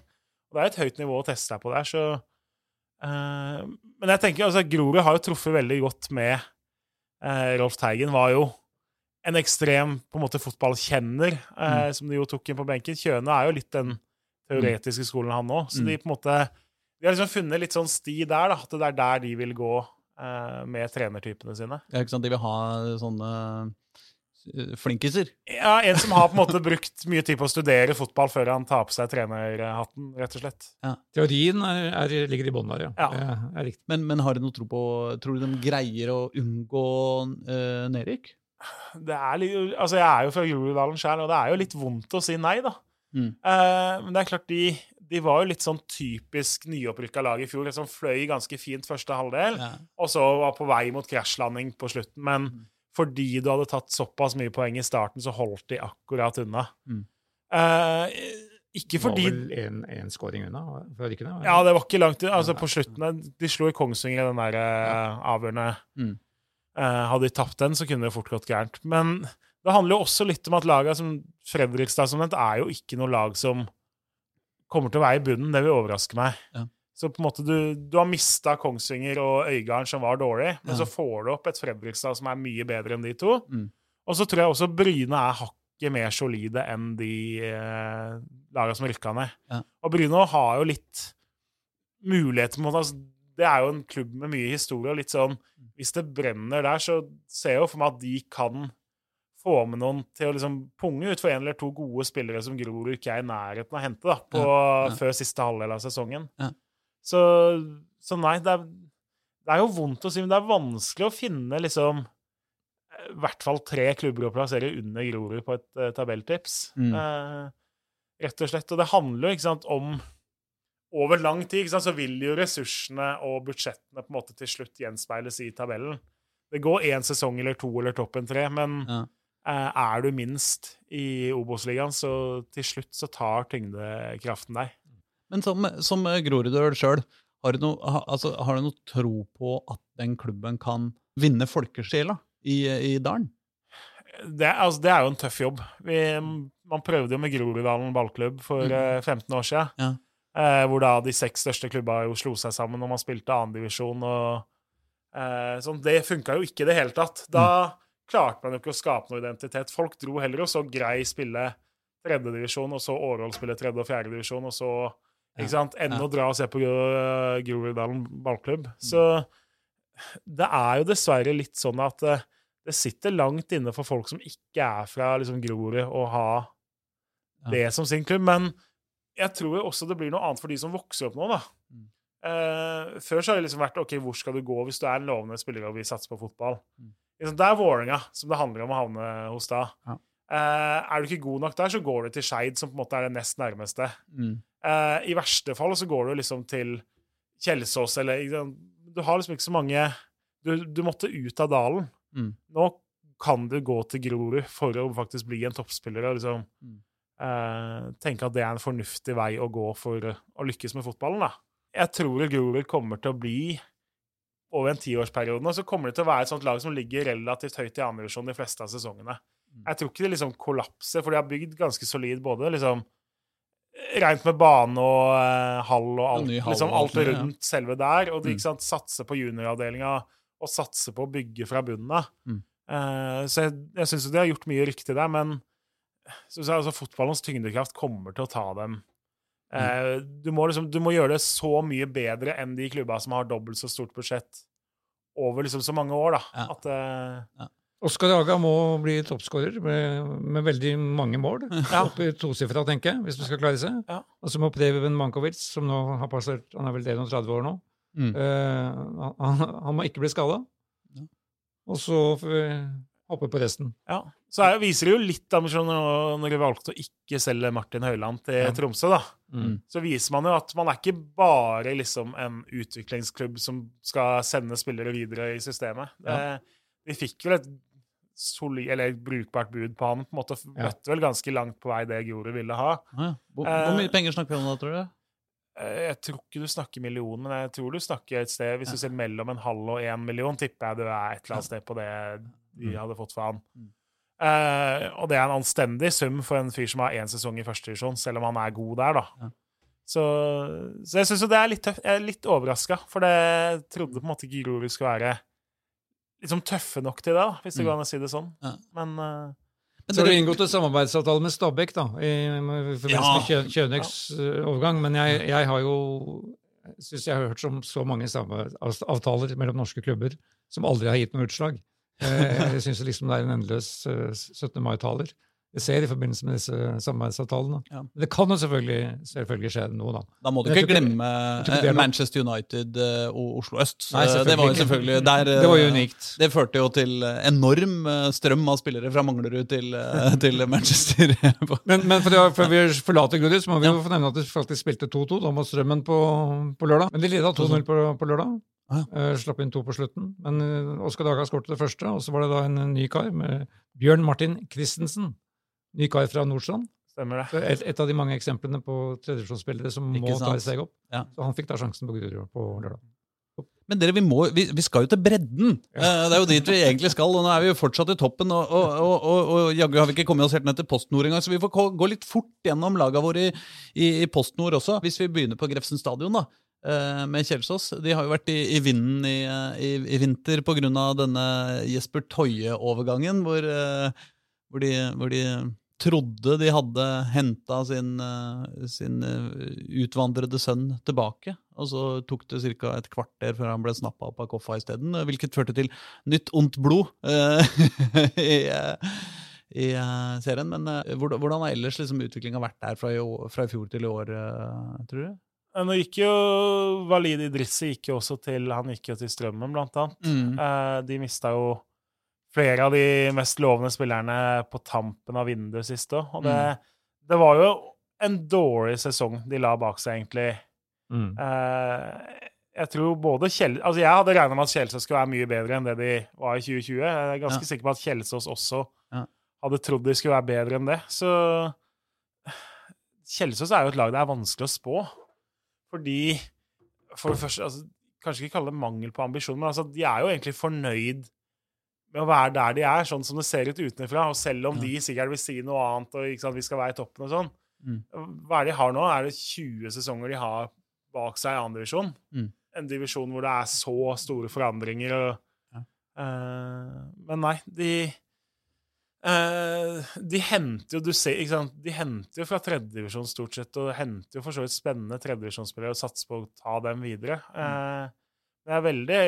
og det er et høyt nivå å teste seg på der, så Men jeg tenker altså Grorud har jo truffet veldig godt med eh, Rolf Teigen. Var jo en ekstrem på en måte fotballkjenner, mm. som de jo tok inn på benken. Kjøne er jo litt den teoretiske skolen, han òg. Så Mm. de på en måte De har liksom funnet litt sånn sti der, da, at det er der de vil gå eh, med trenertypene sine. Ja, ikke sant? De vil ha sånne eh, flinkiser. Ja, En som har på en måte brukt mye tid på å studere fotball før han tar på seg trenerhatten, rett og slett. Teorien er, er, ligger i bånn der, ja. Ja. Er. Men, men har du noe tro på Tror du de greier å unngå uh, nedrykk? Det er litt, altså Jeg er jo fra Groruddalen sjøl, og det er jo litt vondt å si nei, da. Mm. Uh, men det er klart, de, de var jo litt sånn typisk nyopprykka lag i fjor. Som fløy ganske fint første halvdel, Ja. og så var på vei mot krasjlanding på slutten. Men Mm. Fordi du hadde tatt såpass mye poeng i starten, så holdt de akkurat unna. Mm. Eh, ikke Det var vel en, en scoring unna ikke det? Ja, det var ikke langt Altså, på slutten De slo i Kongsvinger i den der eh, avgjørende Mm. Eh, Hadde de tapt den, så kunne det fort gått gærent. Men det handler jo også litt om at laget som Fredrikstad som nevnt, er jo ikke noe lag som kommer til å være i bunnen. Det vil overraske meg. Ja. Så på en måte du, du har mista Kongsvinger og Øygarden, som var dårlig, men Ja. så får du opp et Fredrikstad som er mye bedre enn de to. Mm. Og så tror jeg også Bryne er hakket mer solide enn de eh, lagene som rykka ned. Ja. Og Bryne har jo litt muligheter mot altså, Det er jo en klubb med mye historie, og litt sånn Hvis det brenner der, så ser jeg jo for meg at de kan få med noen til å liksom punge ut for en eller to gode spillere som Grorud ikke er i nærheten av å hente da, på, Ja, ja. før siste halvdel av sesongen. Ja. Så, så nei, det er, det er jo vondt å si, men det er vanskelig å finne liksom eh, i hvert fall tre klubber å plassere under Grorud på et uh, tabelltips. Mm. Uh, rett og slett. Og det handler jo ikke sant, om Over lang tid sant, så vil jo ressursene og budsjettene på en måte til slutt gjenspeiles i tabellen. Det går én sesong eller to eller toppen tre, men Ja. uh, er du minst i Obos-ligaen, så til slutt så tar tyngdekraften deg. Men som, som Groruddøl sjøl, har, altså, har du noe tro på at den klubben kan vinne folkesjela i, i dalen? det, altså, det er jo en tøff jobb. Vi, man prøvde jo med Groruddalen ballklubb for eh, 15 år siden. Ja. Eh, hvor da de seks største klubba jo slo seg sammen og man spilte annendivisjon. og eh, sånn. Det funka jo ikke i det hele tatt. Da klarte man jo ikke å skape noe identitet. Folk dro heller og så Grei spille tredjedivisjon, og så Årvoll spille tredje- og fjerdedivisjon, og så ikke sant, enn å dra og se på uh, Groruddalen ballklubb. Så det er jo dessverre litt sånn at uh, det sitter langt inne for folk som ikke er fra liksom, Grorud, å ha det som sin klubb. Men jeg tror også det blir noe annet for de som vokser opp nå, da. Mm. Eh, før så har det liksom vært OK, hvor skal du gå hvis du er en lovende spiller og vil satse på fotball? Mm. Liksom, det er Vålerenga som det handler om å havne hos da. Ja. Uh, er du ikke god nok der, så går du til Skeid, som på en måte er det nest nærmeste. Mm. Eh, I verste fall så går du liksom til Kjelsås eller liksom. Du har liksom ikke så mange du, du måtte ut av dalen. Mm. Nå kan du gå til Grorud for å faktisk bli en toppspiller og liksom Mm. eh, tenke at det er en fornuftig vei å gå for å lykkes med fotballen. da. Jeg tror Grorud kommer til å bli over en tiårsperiode så kommer det til å være et sånt lag som ligger relativt høyt i andredivisjon de fleste av sesongene. Mm. Jeg tror ikke det liksom kollapser, for de har bygd ganske solid både liksom Rent med bane og uh, hall og alt, hall liksom alt rundt ja. selve der. Og de Mm. sant, satser på junioravdelinga og satser på å bygge fra bunnen av. Mm. Uh, så jeg, jeg syns de har gjort mye riktig der, men så, så, altså, fotballens tyngdekraft kommer til å ta dem. Mm. Eh, du, må liksom, du må gjøre det så mye bedre enn de klubba som har dobbelt så stort budsjett over liksom så mange år. da. Ja. At, eh, Oskar Haga må bli toppskårer med, med veldig mange mål. Ja. Opp i tosifra, tenker jeg, hvis vi skal klare seg. Ja. Og så må Preben Mankovic, som nå har passert Han er vel 31 år nå. Mm. Uh, han, han må ikke bli skada. Ja. Og så får vi hoppe på resten. ja. Så er, viser det jo litt ambisjon når vi valgte å ikke selge Martin Høiland til. Tromsø. da. Mm. Så viser man jo at man er ikke bare liksom en utviklingsklubb som skal sende spillere videre i systemet. Det, vi fikk vel et soli, eller brukbart bud på han. på en måte Ja. Møtte vel ganske langt på vei det Grorud ville ha. Ja. hvor, Eh, hvor mye penger snakker vi om da, tror du? Eh, Jeg tror ikke du snakker million, men jeg tror du snakker et sted Hvis du sier mellom en halv og en million, tipper jeg du er et eller annet sted på det de Mm. hadde fått for han. Mm. Eh, og det er en anstendig sum for en fyr som har én sesong i førstedivisjon, selv om han er god der, da. Ja. Så, så jeg syns jo det er litt tøft. Jeg er litt overraska, for det trodde på en måte ikke Grorud skulle være liksom tøffe nok til det, hvis det Mm. går an å si det sånn. Ja. Men uh, Men Så har inngått en samarbeidsavtale med Stabæk da, i, i forbindelse Ja. med Kjø- Kjøneks ja. overgang, men jeg, jeg har jo syns jeg har hørt om så mange samarbeidsavtaler mellom norske klubber som aldri har gitt noe utslag. Eh, Jeg syns liksom det er en endeløs eh, 17. mai-taler. Jeg ser i forbindelse med disse samarbeidsavtalene. Ja. Det kan jo selvfølgelig, selvfølgelig skje noe, da. Da må du ikke glemme ikke eh, Manchester United eh, og Oslo øst. Nei, Eh, det var jo selvfølgelig der, Det var jo unikt. Det førte jo til enorm strøm av spillere fra Manglerud til, til Manchester. Men, men for det, før vi forlater så må vi jo få nevne at de faktisk spilte 2-2 da mot Strømmen på, på lørdag. Men de leda 2-0 på, på lørdag. Ah, Eh, slapp inn to på slutten. Men uh, Oskar Daga skåret det første, og så var det da en, ny kar med Bjørn Martin Christensen. Ny kar fra Nordstrand. stemmer det. Et, et av de mange eksemplene på tredjevisjonsspillere som Ikke må ta sant? et steg opp. Ja. Så han fikk da sjansen på Grorud på lørdag. Men dere, vi, må, vi, vi skal jo til bredden. Ja. Det er jo dit vi egentlig skal, og nå er vi jo fortsatt i toppen. Og, og, og, og, jaggu har vi ikke kommet oss helt ned til PostNord engang, så vi får gå- litt fort gjennom laga våre i, i, i PostNord også. Hvis vi begynner på Grefsen stadion, da. eh, Med Kjelsås. De har jo vært i, i vinden i, eh, i, i vinter pga. denne Jesper Toie-overgangen, hvor, eh, hvor, de, hvor de trodde de hadde henta sin, eh, sin eh, utvandrede sønn tilbake. Og så tok det ca. et kvarter før han ble snappa opp av Koffa isteden. Hvilket førte til nytt ondt blod eh, i, i serien. Men hvordan, har ellers liksom, utviklinga vært der fra i, år, fra i fjor til i år, tror du? Nå gikk jo Walid Idrissi gikk jo også til Han gikk jo til Strømmen, blant annet. Mm. De mista jo flere av de mest lovende spillerne på tampen av vinduet sist òg. Og det, det var jo en dårlig sesong de la bak seg, egentlig. Mm. Eh, jeg tror både Kjell... Altså, jeg hadde regna med at Kjelsås skulle være mye bedre enn det de var i 2020. Jeg er ganske Ja. sikker på at Kjelsås også Ja. hadde trodd de skulle være bedre enn det. Så Kjelsås er jo et lag det er vanskelig å spå. Fordi For det første altså, Kanskje ikke kalle det mangel på ambisjon, men altså, de er jo egentlig fornøyd med å være der de er, sånn som det ser ut utenfra. Og selv om Ja. de sikkert vil si noe annet, og sant, vi skal være i toppen og sånn. Mm. Hva er det de har nå? Er det 20 sesonger de har bak seg i annen divisjon? Mm. En divisjon hvor det er så store forandringer. Og. Eh, men nei, de uh, De henter jo du ser, ikke sant? De henter jo fra tredjedivisjon stort sett, og henter jo for så vidt spennende tredjedivisjonsspillere og satser på å ta dem videre. Uh, mm. det er veldig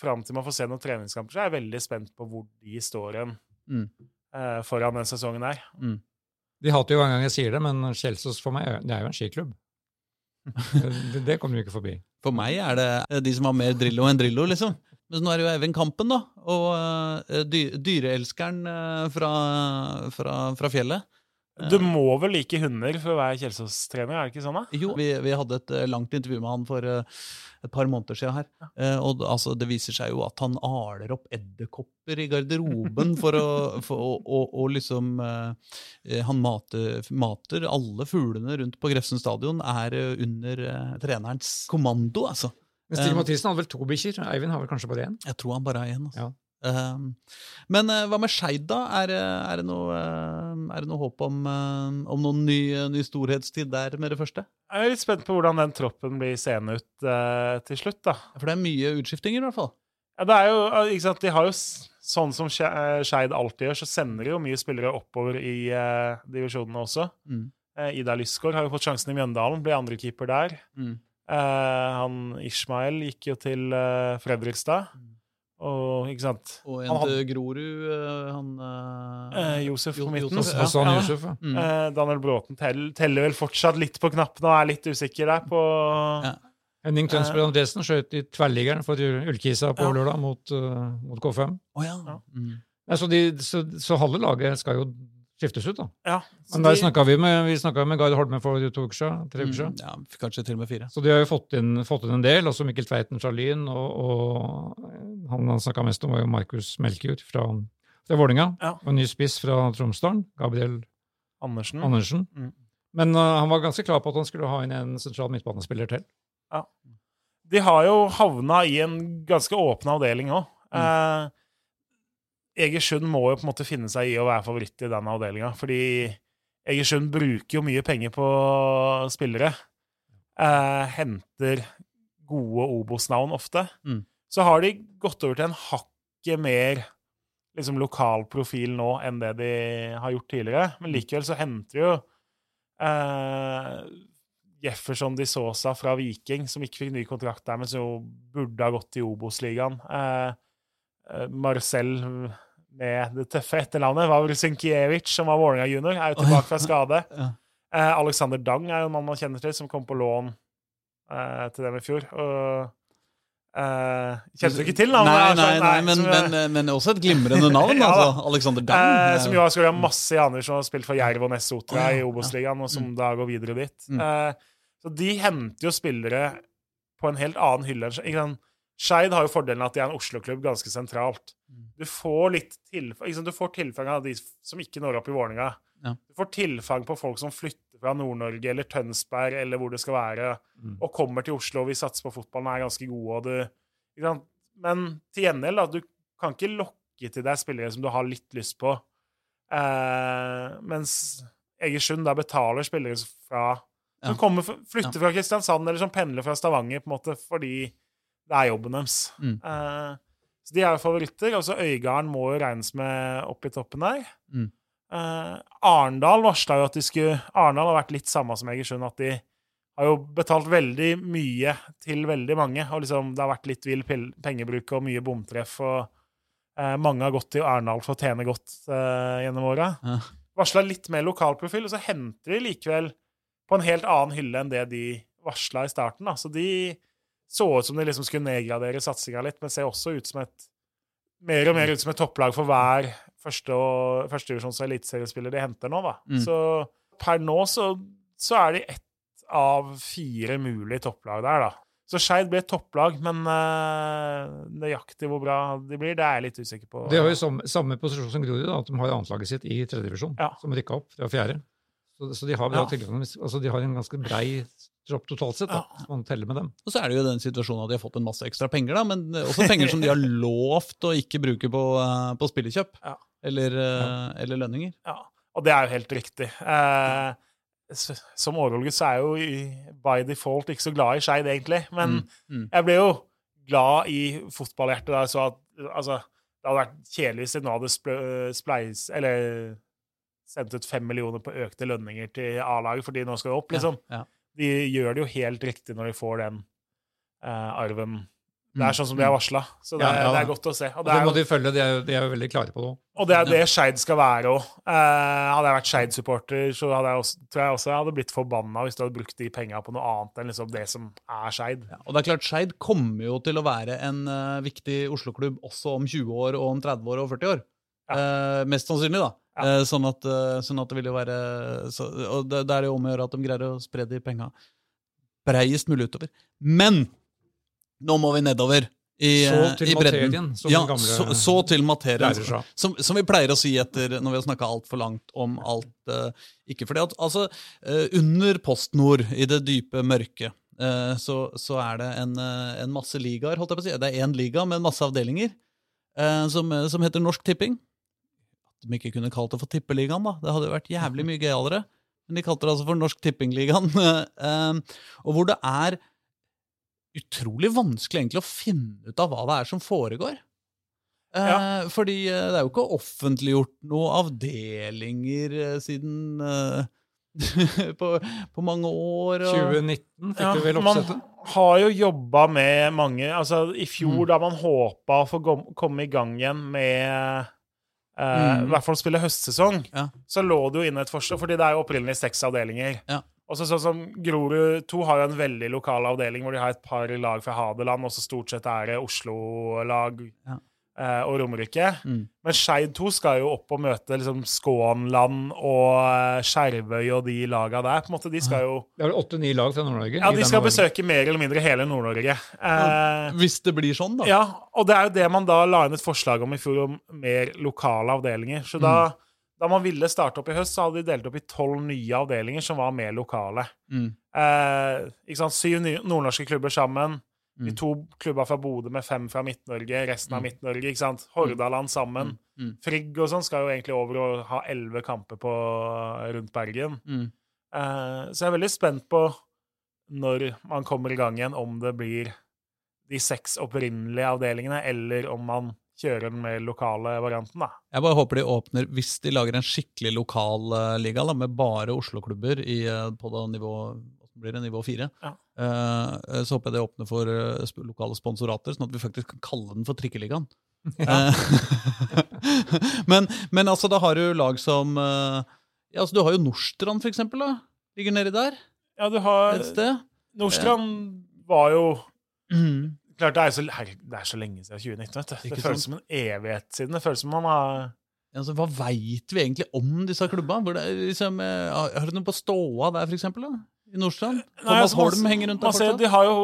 Fram til man får se noen treningskamper, så er jeg veldig spent på hvor de står igjen Mm. eh, foran den sesongen her. De hater jo hver gang jeg sier det, men Kjelsås for meg det er jo en skiklubb. det, det kommer du ikke forbi. For meg er det eh, de som har mer Drillo enn Drillo, liksom. Men nå er det jo Eivind Kampen, da. Og uh, dy dyreelskeren uh, fra, fra, fra fjellet. Du må vel like hunder for å være Kjelsås-trener, er det ikke sånn? da? Jo, vi, vi hadde et eh, langt intervju med han for eh, et par måneder siden her. Eh, og altså, det viser seg jo at han aler opp edderkopper i garderoben for å, for å, å, å liksom eh, eh, Han mater, mater alle fuglene rundt på Grefsen stadion, er eh, under eh, trenerens kommando, altså. Men Stig Mathisen hadde vel to bikkjer? Eivind har vel kanskje bare én? Jeg tror han bare er én. Altså. Ja. Um, men eh, hva med Skeid, da? Er, det- er, det noe, eh, er det noe håp om, eh, om noen ny, ny storhetstid der med det første? Jeg er litt spent på hvordan den troppen blir seende ut eh, til slutt, da. For det er mye utskiftinger, i hvert fall. Ja, det er jo, eh, ikke sant, De har jo, sånn som eh, Skeid alltid gjør, så sender de jo mye spillere oppover i eh, divisjonene også. Mm. Eh, Ida Lysgaard har jo fått sjansen i Mjøndalen, blir andrekeeper der. Mm. Eh, han Ishmael gikk jo til eh, Fredrikstad. Og ikke sant Og en Han til Grorud, eh, han eh, eh, Josef på midten. Josef, Hassan Ja. Yusuf, ja. mm. Eh, Daniel Bråten teller, teller vel fortsatt litt på knappene og er litt usikker der på Ja. Henning Tønsberg Andresen skjøt i tverrliggeren for Ullkisa på Ja. lørdag mot, uh, mot K5. Oh, ja. Ja. Mm. Så, de, så, så halve laget skal jo skiftes ut, da. Ja, Men der de- snakka vi med, vi med Gard Holme for to uker siden. Tre uker siden. Mm. Ja, kanskje til og med fire. Så de har jo fått inn, fått inn en del. Også Mikkel Tveiten Charlin, og, og han han snakka mest om, var jo Markus Melkejord fra, fra Vålinga. Ja. Og en ny spiss fra Tromsdalen, Gabriel Andersen. Andersen. Mm. Men uh, han var ganske klar på at han skulle ha inn en sentral midtbanespiller til. Ja. De har jo havna i en ganske åpen avdeling òg. Eh, Egersund må jo på en måte finne seg i å være favoritt i den avdelinga, fordi Egersund bruker jo mye penger på spillere. Eh, henter gode Obos-navn ofte. Mm. Så har de gått over til en hakket mer liksom, lokal profil nå enn det de har gjort tidligere. Men likevel så henter jo eh, Jefferson de Sosa fra Viking, som ikke fikk ny kontrakt der, men som jo burde ha gått i Obos-ligaen. Eh, eh, Marcel med det tøffe etternavnet, Vavrusinkiewicz, som var Vålerenga junior, er jo tilbake fra skade. Ja. Eh, Alexander Dang er jo en mann man kjenner til, som kom på lån eh, til dem i fjor. Og eh, Kjente du ikke til navnet? Nei, altså? nei, nei, men, men, eh, men også et glimrende navn. Ja altså. Alexander Dang. Eh, som jo har skåra masse i andre som har spilt for Jerv og Ness Sotra Å, ja, i Obos-ligaen, og som Mm. da går videre dit. Mm. Eh, så de henter jo spillere på en helt annen hylle. ikke sant? Skeid har jo fordelen at de er en Oslo-klubb ganske sentralt. Mm. Du får litt tilfang, liksom. Du får tilfang av de som ikke når opp i Vålerenga. Ja. Du får tilfang på folk som flytter fra Nord-Norge eller Tønsberg eller hvor det skal være, Mm. og kommer til Oslo og vil satse på fotballen, er ganske gode. Og du? Men til gjengjeld, da, du kan ikke lokke til deg spillere som du har litt lyst på. Eh, mens Egersund da betaler spillere fra som Ja. kommer, flytter flytter fra Kristiansand, eller som pendler fra Stavanger, på en måte, fordi det er jobben deres. Mm. Uh, så de er jo favoritter. Altså Øygarden må jo regnes med opp i toppen der. Mm. Uh, Arendal varsla jo at de skulle Arendal har vært litt samme som Egersund, at de har jo betalt veldig mye til veldig mange. Og liksom, det har vært litt vill pengebruk og mye bomtreff. og eh, Mange har gått til Arendal for å tjene godt eh, gjennom åra. Ja. Varsla litt mer lokalprofil, og så henter de likevel på en helt annen hylle enn det de varsla i starten. Så de så ut som de liksom skulle nedgradere satsinga litt, men ser også ut som et mer og mer ut som et topplag for hver første- og førstedivisjons- og eliteseriespiller de henter nå. Da. Mm. Så per nå så, så er de ett av fire mulige topplag der, da. Så Skeid blir et topplag, men uh, nøyaktig hvor bra de blir, det er jeg litt usikker på. De har jo samme, samme posisjon som Grorud, at de har annetlaget sitt i tredjedivisjon, Ja. som rykka opp Det var fjerde. Så, så de, har, bra Ja. altså de har en ganske brei tropp totalt sett, da, Ja. man teller med dem. Og så er det jo den situasjonen at de har fått en masse ekstra penger, da, men også penger som de har lovt å ikke bruke på, eh, på spillekjøp Ja. eller, eh, eller lønninger. Ja, og det er jo helt riktig. Eh, som Årvoll-gutt så er jeg jo by default ikke så glad i Skeid, egentlig. Men Mm, mm. jeg ble jo glad i fotballhjertet da jeg så at altså, det hadde vært kjedelig hvis de nå hadde spleis, eller sendt ut fem millioner på økte lønninger til A-laget fordi nå skal vi opp, liksom. Ja, ja. De gjør det jo helt riktig når de får den eh, arven. Det Mm, er sånn som de har varsla, så det, Ja, ja. det er godt å se. Og Og det det er, må de følge, de er, de er jo veldig klare på det. og det, er det Skeid skal være òg. hadde jeg vært Skeid-supporter, så hadde jeg også, tror jeg også jeg hadde blitt forbanna hvis du hadde brukt de penga på noe annet enn liksom det som er Skeid. Ja, og det er klart, Skeid kommer jo til å være en uh, viktig Oslo-klubb også om 20 år, og om 30 år og 40 år. Uh, mest sannsynlig, da. Ja. Eh, sånn, at, eh, sånn at det vil jo være så, Og det, det er jo om å gjøre at de greier å spre de penga breiest mulig utover. Men nå må vi nedover i, Så eh, til i bredden. materien, som ja, gamle så, så til materien. lærer. Som, som vi pleier å si etter når vi har snakka altfor langt om alt. Uh, ikke fordi at Altså, uh, under PostNord, i det dype mørket, uh, så, så er det en, en masse ligaer, holdt jeg på å si. Det er én liga med masse avdelinger som, som heter Norsk Tipping. At de ikke kunne kalt det for Tippeligaen, da. Det hadde jo vært jævlig mye gøyalere. Men de kalte det altså for Norsk Tippingligaen. eh, og hvor det er utrolig vanskelig egentlig å finne ut av hva det er som foregår. Ja. Fordi eh, det er jo ikke offentliggjort noen avdelinger eh, siden eh, på, på mange år. Og, 2019 fikk Ja, du vel man har jo jobba med mange altså I fjor, Mm. da man håpa å få komme i gang igjen med eh, Mm. I hvert fall spille høstsesong, Ja. så lå det jo inne et forslag, fordi det er jo opprinnelig seks avdelinger. Ja. Og så sånn som Grorud 2 har jo en veldig lokal avdeling hvor de har et par lag fra Hadeland, og så stort sett er det Oslo-lag Ja. Eh, og Romerike. Mm. Men Skeid 2 skal jo opp og møte liksom Skånland og eh, Skjervøy og de laga der. på en måte, De skal jo Det er åtte-ni lag fra Nord-Norge? Ja, de skal besøke mer eller mindre hele Nord-Norge. Eh, Hvis det blir sånn, da. ja, og det er jo det man da la inn et forslag om i fjor, om mer lokale avdelinger. Så da, da man ville starte opp i høst, så hadde de delt opp i tolv nye avdelinger som var mer lokale. Mm. Eh, ikke sant? Syv nordnorske klubber sammen. De Mm. to klubba fra Bodø med fem fra Midt-Norge, resten av Mm. Midt-Norge. ikke sant? Hordaland sammen. Mm. Frigg og sånn skal jo egentlig over og ha elleve kamper på, rundt Bergen. Mm. Eh, så jeg er veldig spent på når man kommer i gang igjen, om det blir de seks opprinnelige avdelingene, eller om man kjører den mer lokale varianten, da. Jeg bare håper de åpner, hvis de lager en skikkelig lokal eh, liga da, med bare Oslo-klubber eh, på da nivå blir det, nivå fire, Ja. Eh, så håper jeg det åpner for eh, lokale sponsorater, sånn at vi faktisk kan kalle den for Trikkeligaen. Ja. Eh, men, men altså, da har du lag som ja, altså, Du har jo Nordstrand, for eksempel. Da. Ligger nedi der Ja, du har et sted. Nordstrand var jo Mm. Klart, det er, så, det er så lenge siden 2019, vet du. Det føles som en evighet siden. Det føles som man har Altså, hva veit vi egentlig om disse klubbene? Hvor det er, liksom, har du noe på ståa der, for eksempel? Da? I Nordstrand? Nei, Thomas altså, Holm henger rundt der fortsatt? De har jo,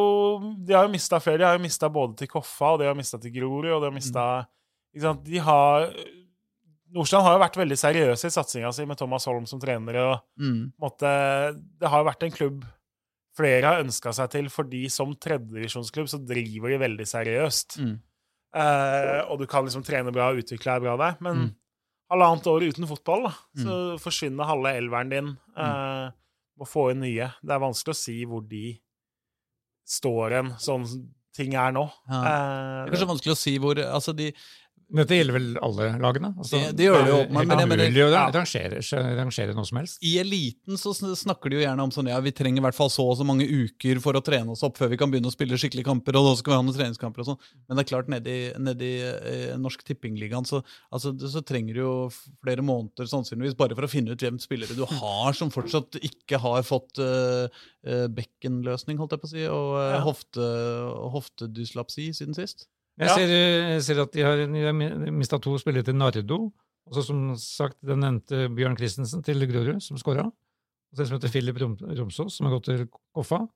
de har jo mista flere. De har jo mista både til Koffa, og de har mista til Grorud, og de har mista mm. De har Nordstrand har jo vært veldig seriøse i satsinga si med Thomas Holm som trener. og Mm. måtte, Det har jo vært en klubb flere har ønska seg til, fordi som tredjedivisjonsklubb så driver de veldig seriøst. Mm. Eh, og du kan liksom trene bra og utvikle deg bra der. Men Mm. halvannet år uten fotball, da, så forsvinner halve elveren din. Mm. Eh, må få inn nye. Det er vanskelig å si hvor de står hen, sånn ting er nå. Ja. Eh, Det er kanskje vanskelig å si hvor altså de, Dette gjelder vel alle lagene? Altså, Det- det gjør det jo, Men, men- men umulig å Ja. rangere, rangere noe som helst. I eliten så snakker de jo gjerne om sånn ja, vi trenger i hvert fall så og så mange uker for å trene oss opp før vi kan begynne å spille skikkelige kamper, og da skal vi ha noen treningskamper og sånn. Men det er klart, nedi, nedi eh, Norsk Tippingligaen så, altså, så trenger du jo flere måneder sannsynligvis bare for å finne ut hvem spillere du har som fortsatt ikke har fått eh, bekkenløsning, holdt jeg på å si, og eh, hofte, hoftedyslapsi siden sist. Jeg Ja. ser, jeg ser at de har, mista to spillere til Nardo. Og så som sagt den nevnte Bjørn Christensen til Grorud, som skåra. Og så en som heter Philip Rom Romsås, som har gått til Koffa.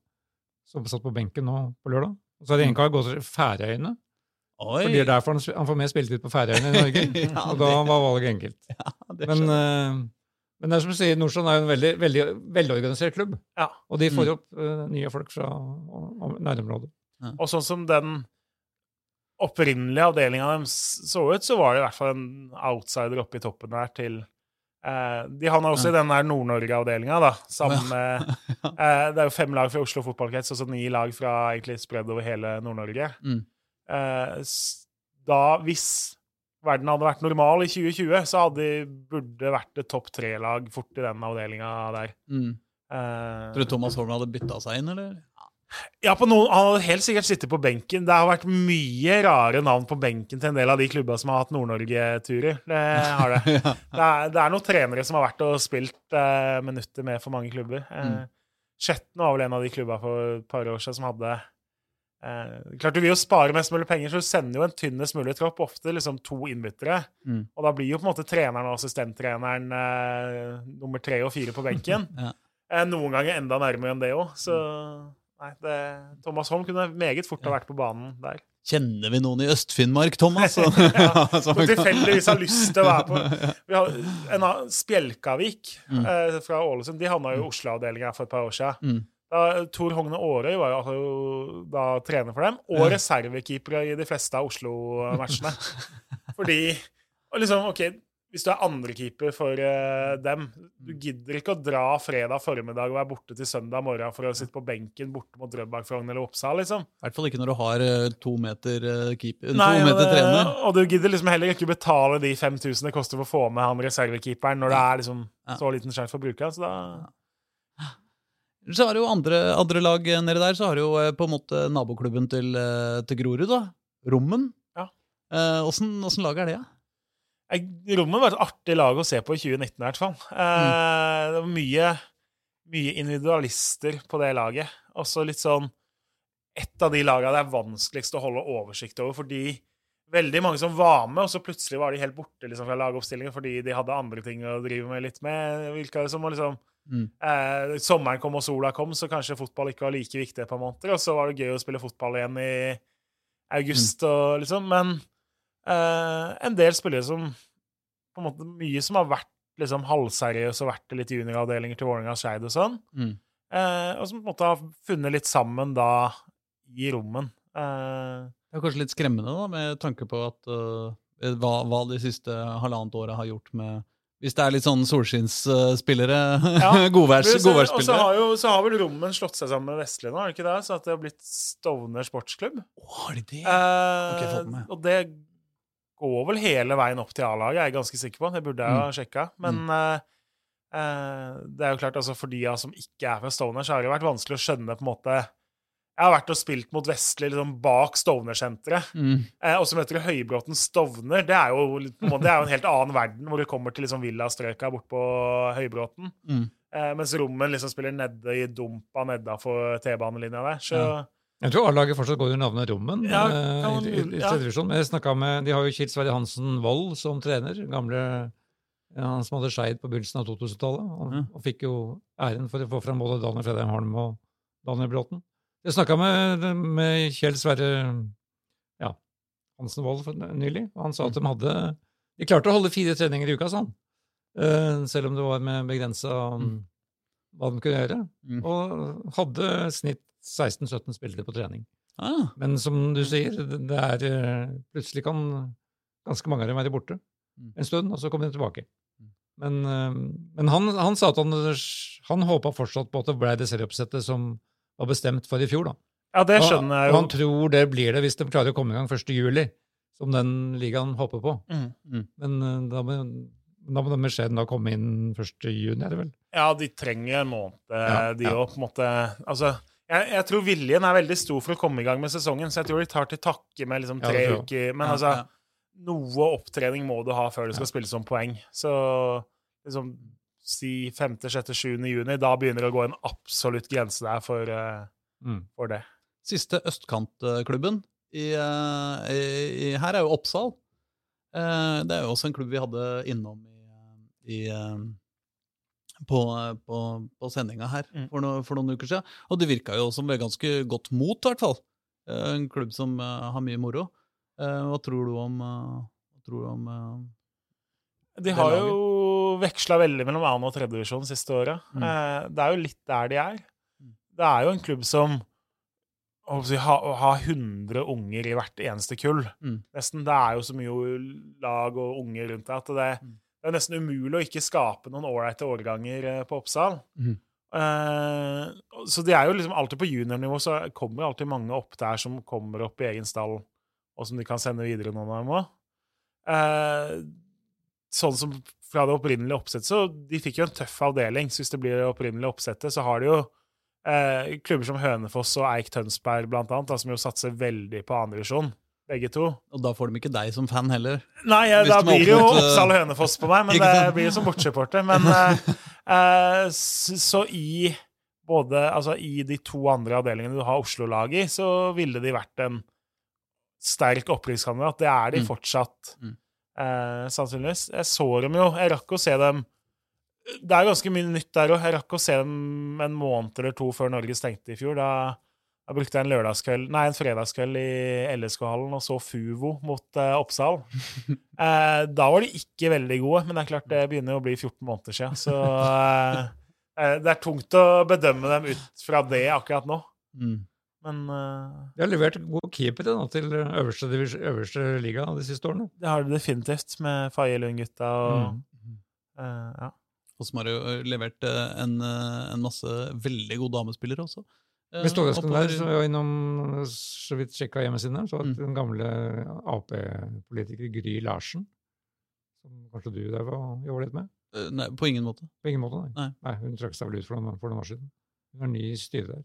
Som satt på benken nå på lørdag. Og så har det en kar gått til Færøyene. Oi! Fordi det er derfor han, han får mer spilletid på Færøyene i Norge. Ja, og da var valget enkelt. det Men, uh, men det er som du sier, Nordstrand er jo en veldig, veldig velorganisert klubb. Ja. Og de får Mm. opp uh, nye folk fra om- nærområdet. Og sånn som den opprinnelige avdelinga deres så ut, så var det i hvert fall en outsider oppe i toppen der til eh, De havna også i den der Nord-Norge-avdelinga, da. Sammen med eh, Det er jo fem lag fra Oslo fotballkrets og så ni lag fra egentlig spredd over hele Nord-Norge. Mm. eh, da, hvis verden hadde vært normal i 2020, så hadde de burde vært et topp tre-lag fort i den avdelinga der. Mm. Eh, Tror du Thomas Holm hadde bytta seg inn, eller? Ja, på noen, Han hadde helt sikkert sittet på benken. Det har vært mye rare navn på benken til en del av de klubba som har hatt Nord-Norge-turer. Det har det. Det er, det er noen trenere som har vært og spilt eh, minutter med for mange klubber. Eh, Mm. Skjetten var vel en av de klubba for et par år siden som hadde eh, Klart Du vil jo spare mest mulig penger, så du sender jo en tynnest mulig tropp, ofte liksom to innbyttere. Mm. Og da blir jo på en måte treneren og assistenttreneren eh, nummer tre og fire på benken. Ja. eh, noen ganger enda nærmere enn det òg. Så nei, det, Thomas Holm kunne meget fort ha vært på banen der. Kjenner vi noen i Øst-Finnmark, Thomas? Ja, Som- tilfeldigvis har lyst til å være på vi har, en av Spjelkavik Mm. eh, fra Ålesund de havna jo i Oslo-avdelinga for et par år siden. Mm. Da, Tor Hogne Aarøy var jo altså da trener for dem, og reservekeepere i de fleste av Oslo-matchene. Fordi og liksom, ok, Hvis du er andrekeeper for uh, dem Du gidder ikke å dra fredag formiddag og være borte til søndag morgen for å sitte på benken borte mot Drøbak, Frogn eller Oppsal, liksom. I hvert fall ikke når du har uh, to meter uh, keeper, Nei, to meter trener. eh, og du gidder liksom heller ikke betale de 5000 det koster for å få med han reservekeeperen når det er liksom så liten skjerf å bruke. Så da Så har du jo andre, andre lag nede der, så har du jo eh, på en måte naboklubben til, eh, til Grorud, da. Rommen. Ja. Eh, Åssen åssen lag er det, da? Rommet var et artig lag å se på i 2019 i hvert fall. Eh, det var mye, mye individualister på det laget. Også litt sånn Et av de lagene det er vanskeligst å holde oversikt over, fordi veldig mange som var med, og så plutselig var de helt borte liksom, fra lagoppstillingen fordi de hadde andre ting å drive med litt med. Virka det som liksom Mm. eh, Sommeren kom og sola kom, så kanskje fotball ikke var like viktig et par måneder. Og så var det gøy å spille fotball igjen i august og liksom. Men eh, en del spillere som på en måte Mye som har vært liksom halvseriøse og vært i litt junioravdelinger til Vålerenga og Skeid og sånn. Mm. Eh, og som på en måte har funnet litt sammen da i rommen. Eh, Det er kanskje litt skremmende, da, med tanke på at hva, hva de siste halvannet året har gjort med Hvis det er litt sånn solskinnsspillere, Ja, godværs, Men Og så har jo så har vel Rommen slått seg sammen med Vestli nå, er det ikke det? Så at det har blitt Stovner sportsklubb. Oh, har de det? Eh, okay, og det går vel hele veien opp til A-laget, jeg er ganske sikker på. Det burde jeg ha sjekka. Men eh, uh, det er jo klart, altså for de som ikke er fra Stovner, så har det vært vanskelig å skjønne på en måte Jeg har vært og spilt mot Vestli liksom bak Stovner-senteret. Mm. Eh, og så møter du Høybråten Stovner. Det er jo, det er jo en helt annen verden, hvor du kommer til liksom villastrøka bort på Høybråten. Mm. Eh, mens Rommen liksom spiller nede i dumpa nedafor T-banelinja der. Så Ja. Jeg tror A-laget fortsatt går under navnet Rommen. Ja, eh, kan- i, i, i ja. Men jeg med, De har jo Kjell Sverre Hansen Wold som trener. gamle ja, Han som hadde Skeid på begynnelsen av 2000-tallet. Og, mm. og fikk jo æren for å få fram både Daniel Fredheim Holm og Daniel Bråten. Jeg snakka med, med Kjell Sverre ja, Hansen Wold nylig. og Han sa at de hadde De klarte å holde fire treninger i uka, sa han. Uh, selv om det var med begrensa Mm. hva de kunne gjøre. Mm. Og hadde snitt 16-17 spillere på trening. Ah, Men som du sier, det er eh, Plutselig kan ganske mange av dem være borte Mm. en stund, og så kommer de tilbake. Mm. Men, eh, men han, han sa at han, han håpa fortsatt på at det ble det serieoppsettet som var bestemt for i fjor. da. ja, det skjønner jeg jo. Og han tror det blir det hvis de klarer å komme i gang 1. juli, som den ligaen håper på. Mm. Men eh, da må, da må den beskjeden da komme inn 1. juni, er det vel? Ja, de trenger en måned, Ja, de ja. òg, på en måte. Altså, jeg, jeg tror viljen er veldig stor for å komme i gang med sesongen, så jeg tror de tar til takke med liksom tre ja, uker. Men Ja, altså, ja. noe opptrening må du ha før du skal spille som poeng. Så liksom si 5., 6., 7. juni, da begynner det å gå en absolutt grense der for, eh, Mm. for det. Siste østkantklubben i, eh, i, i, her er jo Oppsal. Eh, det er jo også en klubb vi hadde innom i, i på, på, på sendinga her Mm. for, no, for noen uker siden. Og det virka jo som et ganske godt mot, i hvert fall. Eh, En klubb som eh, har mye moro. Eh, Hva tror du om, hva tror du om De har laget. jo veksla veldig mellom annen- og tredjedivisjon siste året. Mm. Det er jo litt der de er. Mm. Det er jo en klubb som har ha 100 unger i hvert eneste kull. Mm. Nesten. Det er jo så mye lag og unger rundt det at det, Mm. Det er nesten umulig å ikke skape noen ålreite årganger eh, på Oppsal. Mm. Så de er jo liksom alltid på juniornivå, så kommer alltid mange opp der som kommer opp i egen stall og som de kan sende videre noen av dem òg. Eh, sånn som fra det opprinnelige oppsettet, så de fikk jo en tøff avdeling. Så hvis det blir det opprinnelige oppsettet, så har de jo klubber som Hønefoss og Eik Tønsberg, blant annet, da, som jo satser veldig på andredivisjon, begge to. Og da får de ikke deg som fan heller. Nei, ja, da blir det jo Oppsal Hønefoss på meg, men det blir jo som bortsupporter. Men uh, så, i både Altså i de to andre avdelingene du har Oslo-laget i, så ville de vært en sterk opprykkskandidat. Det er de Mm. fortsatt, Mm. eh, sannsynligvis. Jeg så dem jo. Jeg rakk å se dem Det er ganske mye nytt der òg. Jeg rakk å se dem en måned eller to før Norge stengte i fjor. Da, da brukte jeg en lørdagskveld, nei, en fredagskveld i LSK-hallen og så Fuvo mot eh, Oppsal. Eh, da var de ikke veldig gode, men det er klart det begynner å bli 14 måneder siden. Så eh, eh, det er tungt å bedømme dem ut fra det akkurat nå. Mm. Men eh, De har levert god keeper da, til øverste, øverste liga de siste årene. det har de definitivt med Faye Lund-gutta og Mm. eh, ja. Og som har jo levert en, en masse veldig gode damespillere også. Eh, Mest overraskende der, så var jeg innom så vidt sjekka hjemmesiden her, så at Mm. den gamle Ap-politiker Gry Larsen, som kanskje du der var jobba litt med? Eh, Nei, på ingen måte. På ingen måte, nei. Nei. Hun trakk seg vel ut for noen, for noen år siden. Hun er ny i styret der.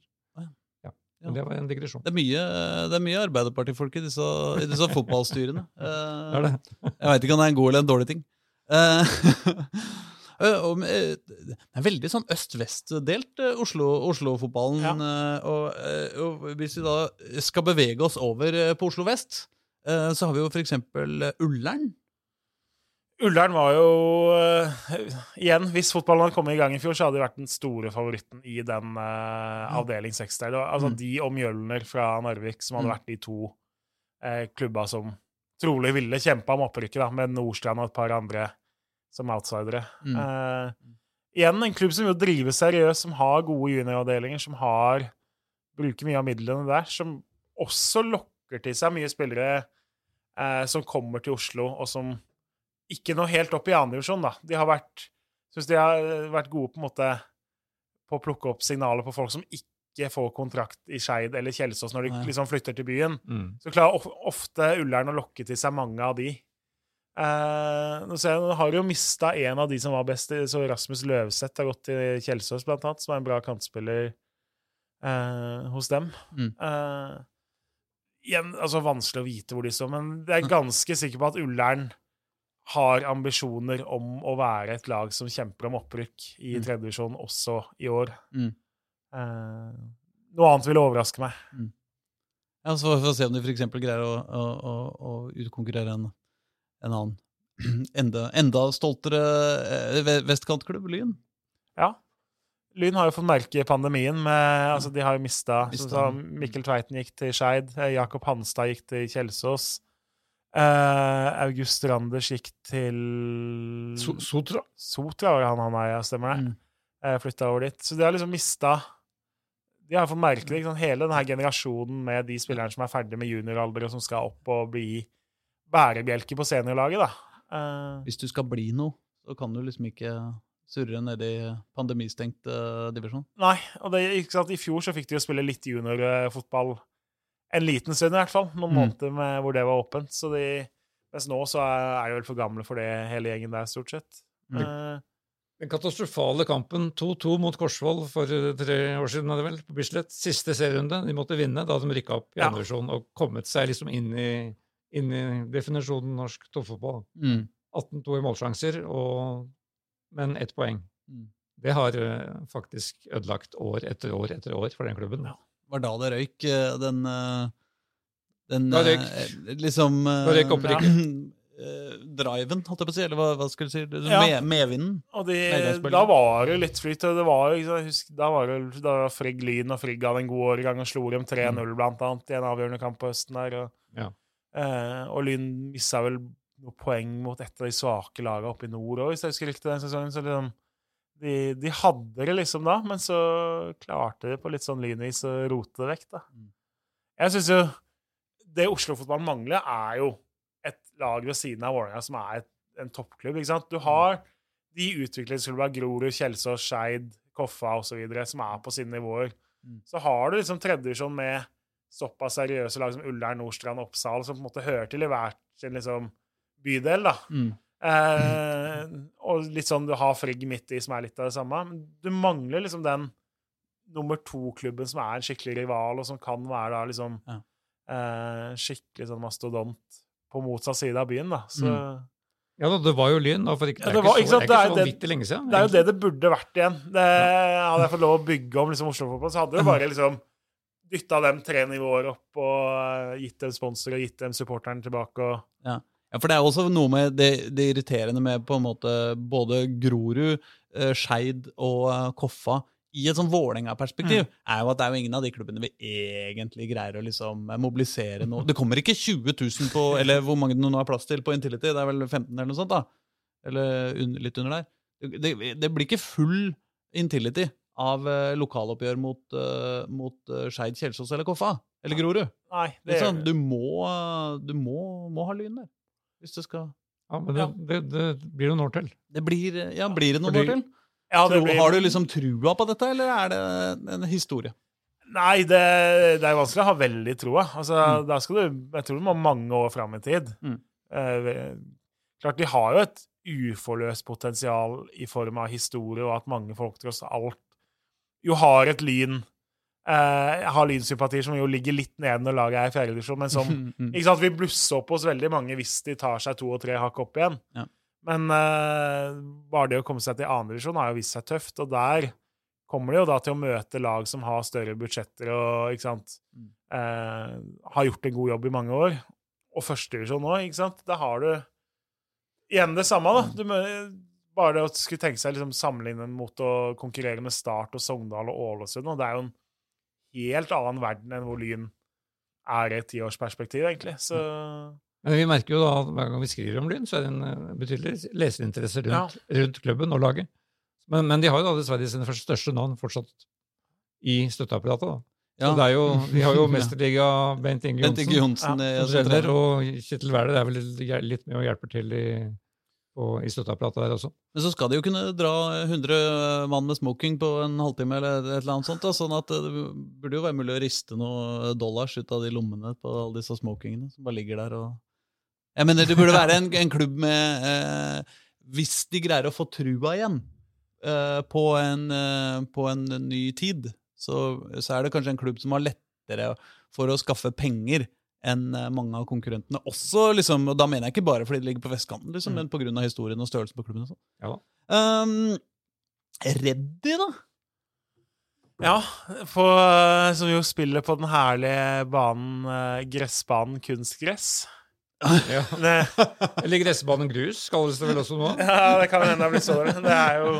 Ja. Det var en digresjon. Det er mye, det er mye Arbeiderpartifolk i disse, i disse fotballstyrene. Eh, Det er det. Jeg veit ikke om det er en god eller en dårlig ting. Eh, eh, det er veldig sånn øst-vest-delt, eh, Oslo- Oslo-fotballen. Eh, og, og hvis vi da skal bevege oss over på Oslo vest, så har vi jo for eksempel Ullern. Ullern var jo uh, Igjen, hvis fotballen hadde kommet i gang i fjor, så hadde de vært den store favoritten i den uh, avdeling seks der. Altså Mm. de og Mjølner fra Narvik, som hadde Mm. vært de to uh, klubba som trolig ville kjempa om opprykket, da, med Nordstrand og et par andre som outsidere. Mm. Eh, igjen en klubb som jo driver seriøst, som har gode junioravdelinger, som har bruker mye av midlene der, som også lokker til seg mye spillere eh, som kommer til Oslo, og som ikke når helt opp i andredivisjon, da. De har vært Syns de har vært gode på en måte på å plukke opp signaler på folk som ikke får kontrakt i Skeid eller Kjelsås når de liksom flytter til byen. Mm. Så klarer ofte Ullern å lokke til seg mange av de. Eh, nå ser jeg, har jo mista en av de som var best, så Rasmus Løvseth har gått til Kjelsås, blant annet, som er en bra kantspiller eh, hos dem. Mm. Eh, igjen, altså vanskelig å vite hvor de står, men jeg er ganske sikker på at Ullern har ambisjoner om å være et lag som kjemper om opprykk i Mm. tredjedivisjon også i år. Mm. Eh, noe annet ville overraske meg. Ja, så får vi se om de eksempel greier å, å, å, å utkonkurrere en, en annen enda, enda stoltere eh, vestkantklubb, Lyn. Ja. Lyn har jo fått merke pandemien. Med, altså de har jo mista. Mikkel Tveiten gikk til Skeid. eh, Jakob Hanstad gikk til Kjelsås. Uh, August Randers gikk til So Sotra? Sotra var han han er, ja, stemmer det. Mm. Uh, Flytta over dit. Så de har liksom mista De har fått merke det. Liksom? Hele denne generasjonen med de spillerne som er ferdig med junioralder, og som skal opp og bli bærebjelker på seniorlaget, da. Uh, Hvis du skal bli noe, så kan du liksom ikke surre ned i pandemistengt uh, divisjon. Nei, og det, ikke sant, i fjor så fikk de jo spille litt juniorfotball en liten stund i hvert fall. Noen Mm. måneder med, hvor det var åpent. Så de, mens nå så er, er de vel for gamle for det, hele gjengen der, stort sett. Mm. Uh, Den katastrofale kampen 2-2 mot Korsvoll for eh, tre år siden, hadde vel, på Bislett. Siste serierunde. De måtte vinne da de rykka opp i Ja. andre divisjon og kommet seg liksom inn i, inn i definisjonen norsk toppfotball. Mm. 18-2 i målsjanser, og, men ett poeng. Mm. Det har eh, faktisk ødelagt år etter år etter år for den klubben. Ja. Var da det røyk, eh, den eh, Den Da røyk- liksom Da røyk opprykket. eh, Driven, holdt jeg på å si, eller hva, hva skulle du si? Det- Ja. Med, medvinden. og da var det litt flyt. Det var, husker, da var det da var Frigg Lyn, og Frigg hadde en god årgang og slo dem 3-0, blant annet, i en avgjørende kamp på høsten der. Og, Ja. Eh, og Lyn mista vel noen poeng mot et av de svake lagene oppe i nord òg, hvis jeg husker riktig den sesongen. Så liksom, de, de hadde det liksom da, men så klarte de på litt sånn lynvis å rote det vekk, da. Mm. Jeg syns jo det Oslo-fotballen mangler, er jo et lag ved siden av Vålerenga som er et, en toppklubb. ikke sant? Du har de utviklingsklubbene Grorud, Kjelsås, Skeid, Koffa osv. som er på sine nivåer. Mm. Så har du liksom tredjevisjon med såpass seriøse lag som Ullern, Nordstrand Oppsal, som på en måte hører til i hver sin liksom, bydel. da. Mm. Eh, og litt sånn du har Frigg midt i, som er litt av det samme. Men du mangler liksom den nummer to-klubben som er en skikkelig rival, og som kan være da liksom Ja. eh, skikkelig sånn mastodont på motsatt side av byen. da. Så Mm. Ja, da, det var jo Lyn. da, for det, det var- ikke så, det er ikke så vanvittig lenge siden. det er jo det det burde vært igjen. Det, hadde jeg fått lov å bygge om liksom Oslo-fotballen, så hadde det bare liksom dytta dem tre nivåer opp og eh, gitt dem sponsor og gitt dem supporteren tilbake. og Ja, for det er også noe med det, det irriterende med på en måte både Grorud, eh, Skeid og eh, Koffa i et sånn Vålerenga-perspektiv, er jo at det er jo ingen av de klubbene vi egentlig greier å liksom mobilisere noe. Det kommer ikke 20 000 på Eller hvor mange det nå har plass til på Intility? Det er vel 15 eller noe sånt, da? Eller un, litt under der. Det, det, det blir ikke full Intility av eh, lokaloppgjør mot, uh, mot uh, Skeid, Kjelsås eller Koffa. Eller Grorud. Nei, Det det er sånn, du må, du må, må ha Lyn der. Hvis det skal Ja, men det, det, det blir noen år til. Det blir, ja, blir det noen Fordi- år til? ja, det Tro, blir- Har du liksom trua på dette, eller er det en historie? Nei, det, det er vanskelig å ha veldig troa. Altså, Mm. da skal du, jeg tror du må mange år fram i tid. Mm. Eh, klart, de har jo et uforløst potensial i form av historie, og at mange folk tross alt jo har et lyn eh, Har lynsympatier som jo ligger litt nede når laget er i fjerdedivisjon, men som Mm. ikke sant, vil blusse opp hos veldig mange hvis de tar seg to og tre hakk opp igjen. Ja. Men eh, bare det å komme seg til annendivisjon har jo vist seg tøft, og der kommer de jo da til å møte lag som har større budsjetter og ikke sant, Mm. eh, har gjort en god jobb i mange år. Og førstedivisjon nå, ikke sant. Da har du igjen det samme, da. Du, mø- bare det å skulle tenke seg liksom sammenligne mot å konkurrere med Start og Sogndal og Ålesund, og det er jo en helt annen verden enn hvor Lyn er i et tiårsperspektiv, egentlig. Så Men vi merker jo da at hver gang vi skriver om Lyn, så er det en eh, betydelig leserinteresse rundt, rundt klubben og laget. Men, men de har jo da dessverre sine første største navn fortsatt i støtteapparatet. da. Ja. Så det er jo, Vi har jo Ja. mesterliga Bent Inge Bent Inge Johnsen Johnsen eh, trener. og Kjetil Wæler er vel litt- litt med og hjelper til i, på, i støtteapparatet der også. Men så skal de jo kunne dra 100 mann med smoking på en halvtime, eller et eller annet sånt. Da, sånn at det burde jo være mulig å riste noe dollars ut av de lommene på alle disse smokingene som bare ligger der. og... Jeg mener, det burde være en, en klubb med eh, Hvis de greier å få trua igjen eh, på, en, eh, på en ny tid, så, så er det kanskje en klubb som har lettere for å skaffe penger enn eh, mange av konkurrentene. Også, liksom, og da mener jeg ikke bare fordi det ligger på vestkanten, liksom, Mm. men pga. historien og størrelsen på klubben. og sånn. Ja da. Um, Reddy, da? ja, på, eh, som jo spiller på den herlige banen, eh, gressbanen kunstgress. Ja. Det, Eller gressbanen grus, kalles det vel også nå? ja, det kan hende det har blitt så dårlig. Det er jo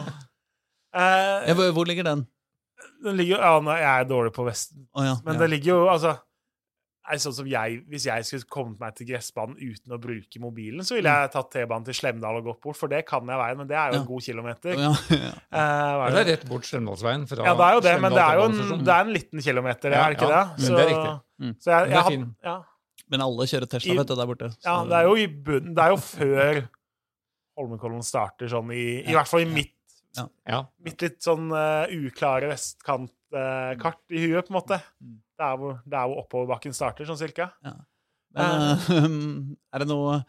eh, Ja, hvor, ligger den? Den ligger Ja, nå- jeg er dårlig på vest, oh, ja. men ja. det ligger jo altså sånn som jeg, Hvis jeg skulle kommet meg til gressbanen uten å bruke mobilen, så ville jeg tatt T-banen til Slemdal og gått bort, for det kan jeg veien, men det er jo Ja. en god kilometer. Ja, ja. uh, Det er rett bort Slemdalsveien. fra Ja, det er jo det, men det er jo en, det er en liten kilometer, det Ja, er det ikke ja, det? men det er riktig. Mm. Så jeg, jeg, jeg, er ja, Men alle kjører Tesla, I- vet du, der borte. så- ja, det er jo i bunnen Det er jo før Holmenkollen starter, sånn i, i hvert fall i mitt, Ja. mitt litt sånn uh, uklare vestkantkart i huet, på en måte. Mm. Det er hvor, det er hvor oppoverbakken starter, sånn cirka. Men eh, er det noe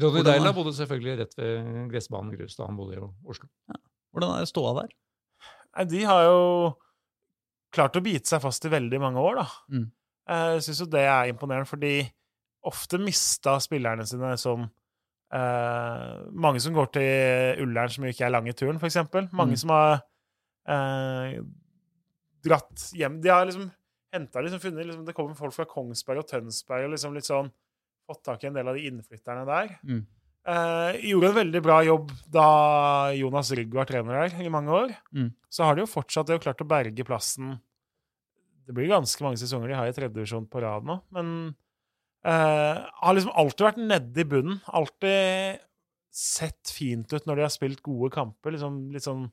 Ronny Deila bodde selvfølgelig rett ved gressbanen grus da han bodde i Oslo. Hvordan er det ståa der? Nei, de har jo klart å bite seg fast i veldig mange år, da. Mm. Jeg syns jo det er imponerende, fordi ofte mista spillerne sine som eh, Mange som går til Ullern som ikke er lang i turen, for eksempel. Mange Mm. som har eh, dratt hjem De har liksom henta liksom, funnet liksom, Det kommer folk fra Kongsberg og Tønsberg og liksom litt sånn fått tak i en del av de innflytterne der. Mm. Eh, gjorde en veldig bra jobb da Jonas Rygg var trener der i mange år. Mm. Så har de jo fortsatt det klart å berge plassen. Det blir ganske mange sesonger de har i tredjedivisjon på rad nå, men eh, har liksom alltid vært nede i bunnen. Alltid sett fint ut når de har spilt gode kamper. Liksom, litt sånn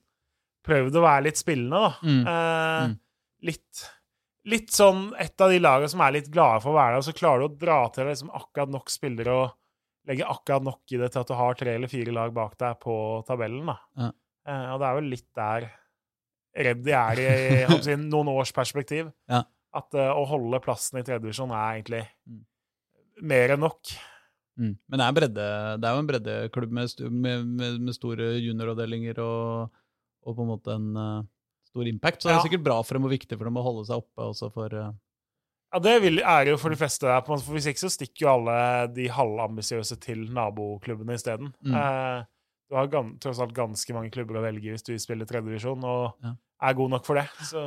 Prøvd å være litt spillende, da. Mm. Eh, Mm. Litt Litt sånn et av de lagene som er litt glade for å være der, og så klarer du å dra til deg liksom akkurat nok spillere og legge akkurat nok i det til at du har tre eller fire lag bak deg på tabellen. da. Ja. Eh, og det er vel litt der redd de er i håper si, noen års perspektiv. Ja. At uh, å holde plassen i tredjedivisjon er egentlig Mm. mer enn nok. Mm. Men det er, bredde, det er jo en breddeklubb med, med, med, med store junioravdelinger og, og på en måte en uh, stor impact. Så det er Ja. sikkert bra for dem og viktig for dem å holde seg oppe også for uh... Ja, Det vil, er jo for de fleste. Der, på en måte, for Hvis ikke så stikker jo alle de halvambisiøse til naboklubbene isteden. Mm. Uh, du har gan, tross alt ganske mange klubber å velge hvis du spiller tredjedivisjon, og Ja. er god nok for det. Så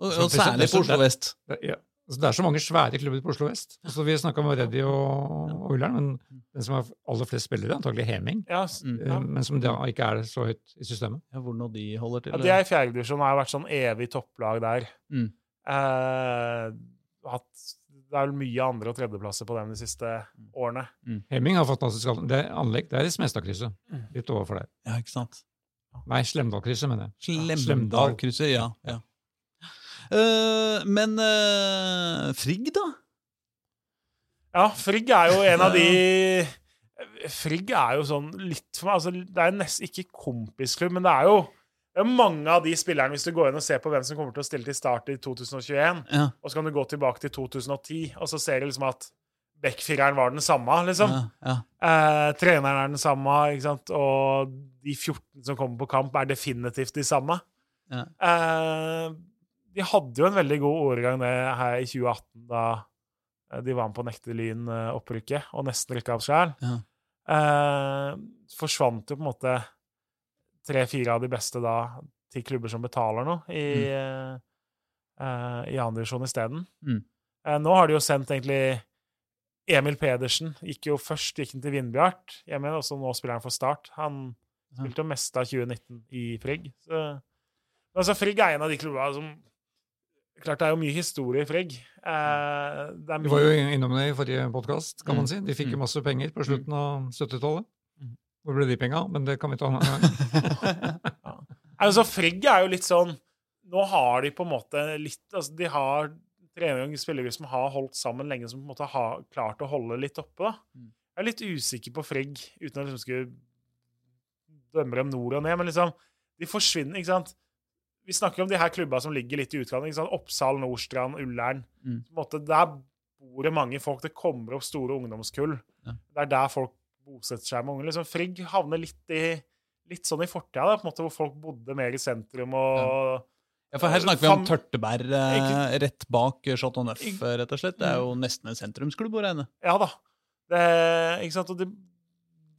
Og, og særlig for på Oslo vest. Ja. Altså, det er så mange svære klubber på Oslo vest. Altså, vi snakka om Reddy og, og Ullern, men den som har aller flest spillere, er antagelig Heming. ja, Mm. ja. eh, Men som da ikke er så høyt i systemet. Ja, hvor nå de holder til. Ja, de er i fjerdedivisjon og har vært sånn evig topplag der. Mm. Eh, hatt, det er vel mye andre- og tredjeplasser på dem de siste årene. Heming har fantastisk anlegg. Det er anlegg. Det er i Smestadkrysset. Mm. Litt overfor der. Ja, ikke sant. Nei, Slemdalkrysset, mener jeg. Slemdalkrysset, ja. ja. Eh, men uh, Frigg, da? Ja, Frigg er jo en av de Frigg er jo sånn litt for meg altså, Det er nesten ikke kompisklubb, men det er jo det er mange av de spillerne, hvis du går inn og ser på hvem som kommer til å stille til start i 2021, Ja. og så kan du gå tilbake til 2010, og så ser du liksom at backfireren var den samme, liksom. ja, ja. Eh, treneren er den samme, ikke sant? og de 14 som kommer på kamp, er definitivt de samme. Ja. Eh, de hadde jo en veldig god årgang her i 2018, da eh, de var med på å nekte Lyn-opprykket og nesten rykka opp sjøl. Ja. Eh, forsvant jo på en måte tre-fire av de beste da til klubber som betaler noe, i, mm. eh, i andredivisjon isteden. Mm. Eh, nå har de jo sendt egentlig Emil Pedersen gikk jo først gikk han til Vindbjart, jeg mener også nå spiller han for Start. Han spilte jo mest av 2019 i Frigg. Så, altså, Frigg er en av de klubbene som Klart det er jo mye historie i Frigg. Eh, det er Vi var jo innom det i forrige podkast, kan Mm. man si. De fikk jo masse penger på slutten av 70-tallet. Mm. Hvor ble de penga? Men det kan vi ta en gang. gang. altså, Frigg er jo litt sånn Nå har de på en måte litt altså, De har trenere og spillere som har holdt sammen lenge, som på en måte har klart å holde litt oppe. da. Mm. Jeg er litt usikker på Frigg, uten å liksom skulle dømme dem nord og ned, men liksom De forsvinner, ikke sant? Vi snakker om de her klubba som ligger litt i utkanten. sant? Oppsal, Nordstrand, Ullern. Mm. Måte, der bor det mange folk. Det kommer opp store ungdomskull. Ja. Det er der folk bosetter seg med unge. Liksom, Frigg havner litt i litt sånn i fortida, hvor folk bodde mer i sentrum og Ja, for her snakker vi om Tørteberg eh, rett bak Chateau Neuf, eh, rett og slett. Det er jo nesten en sentrumsklubb å regne. Ja da. Det, ikke sant? Og det,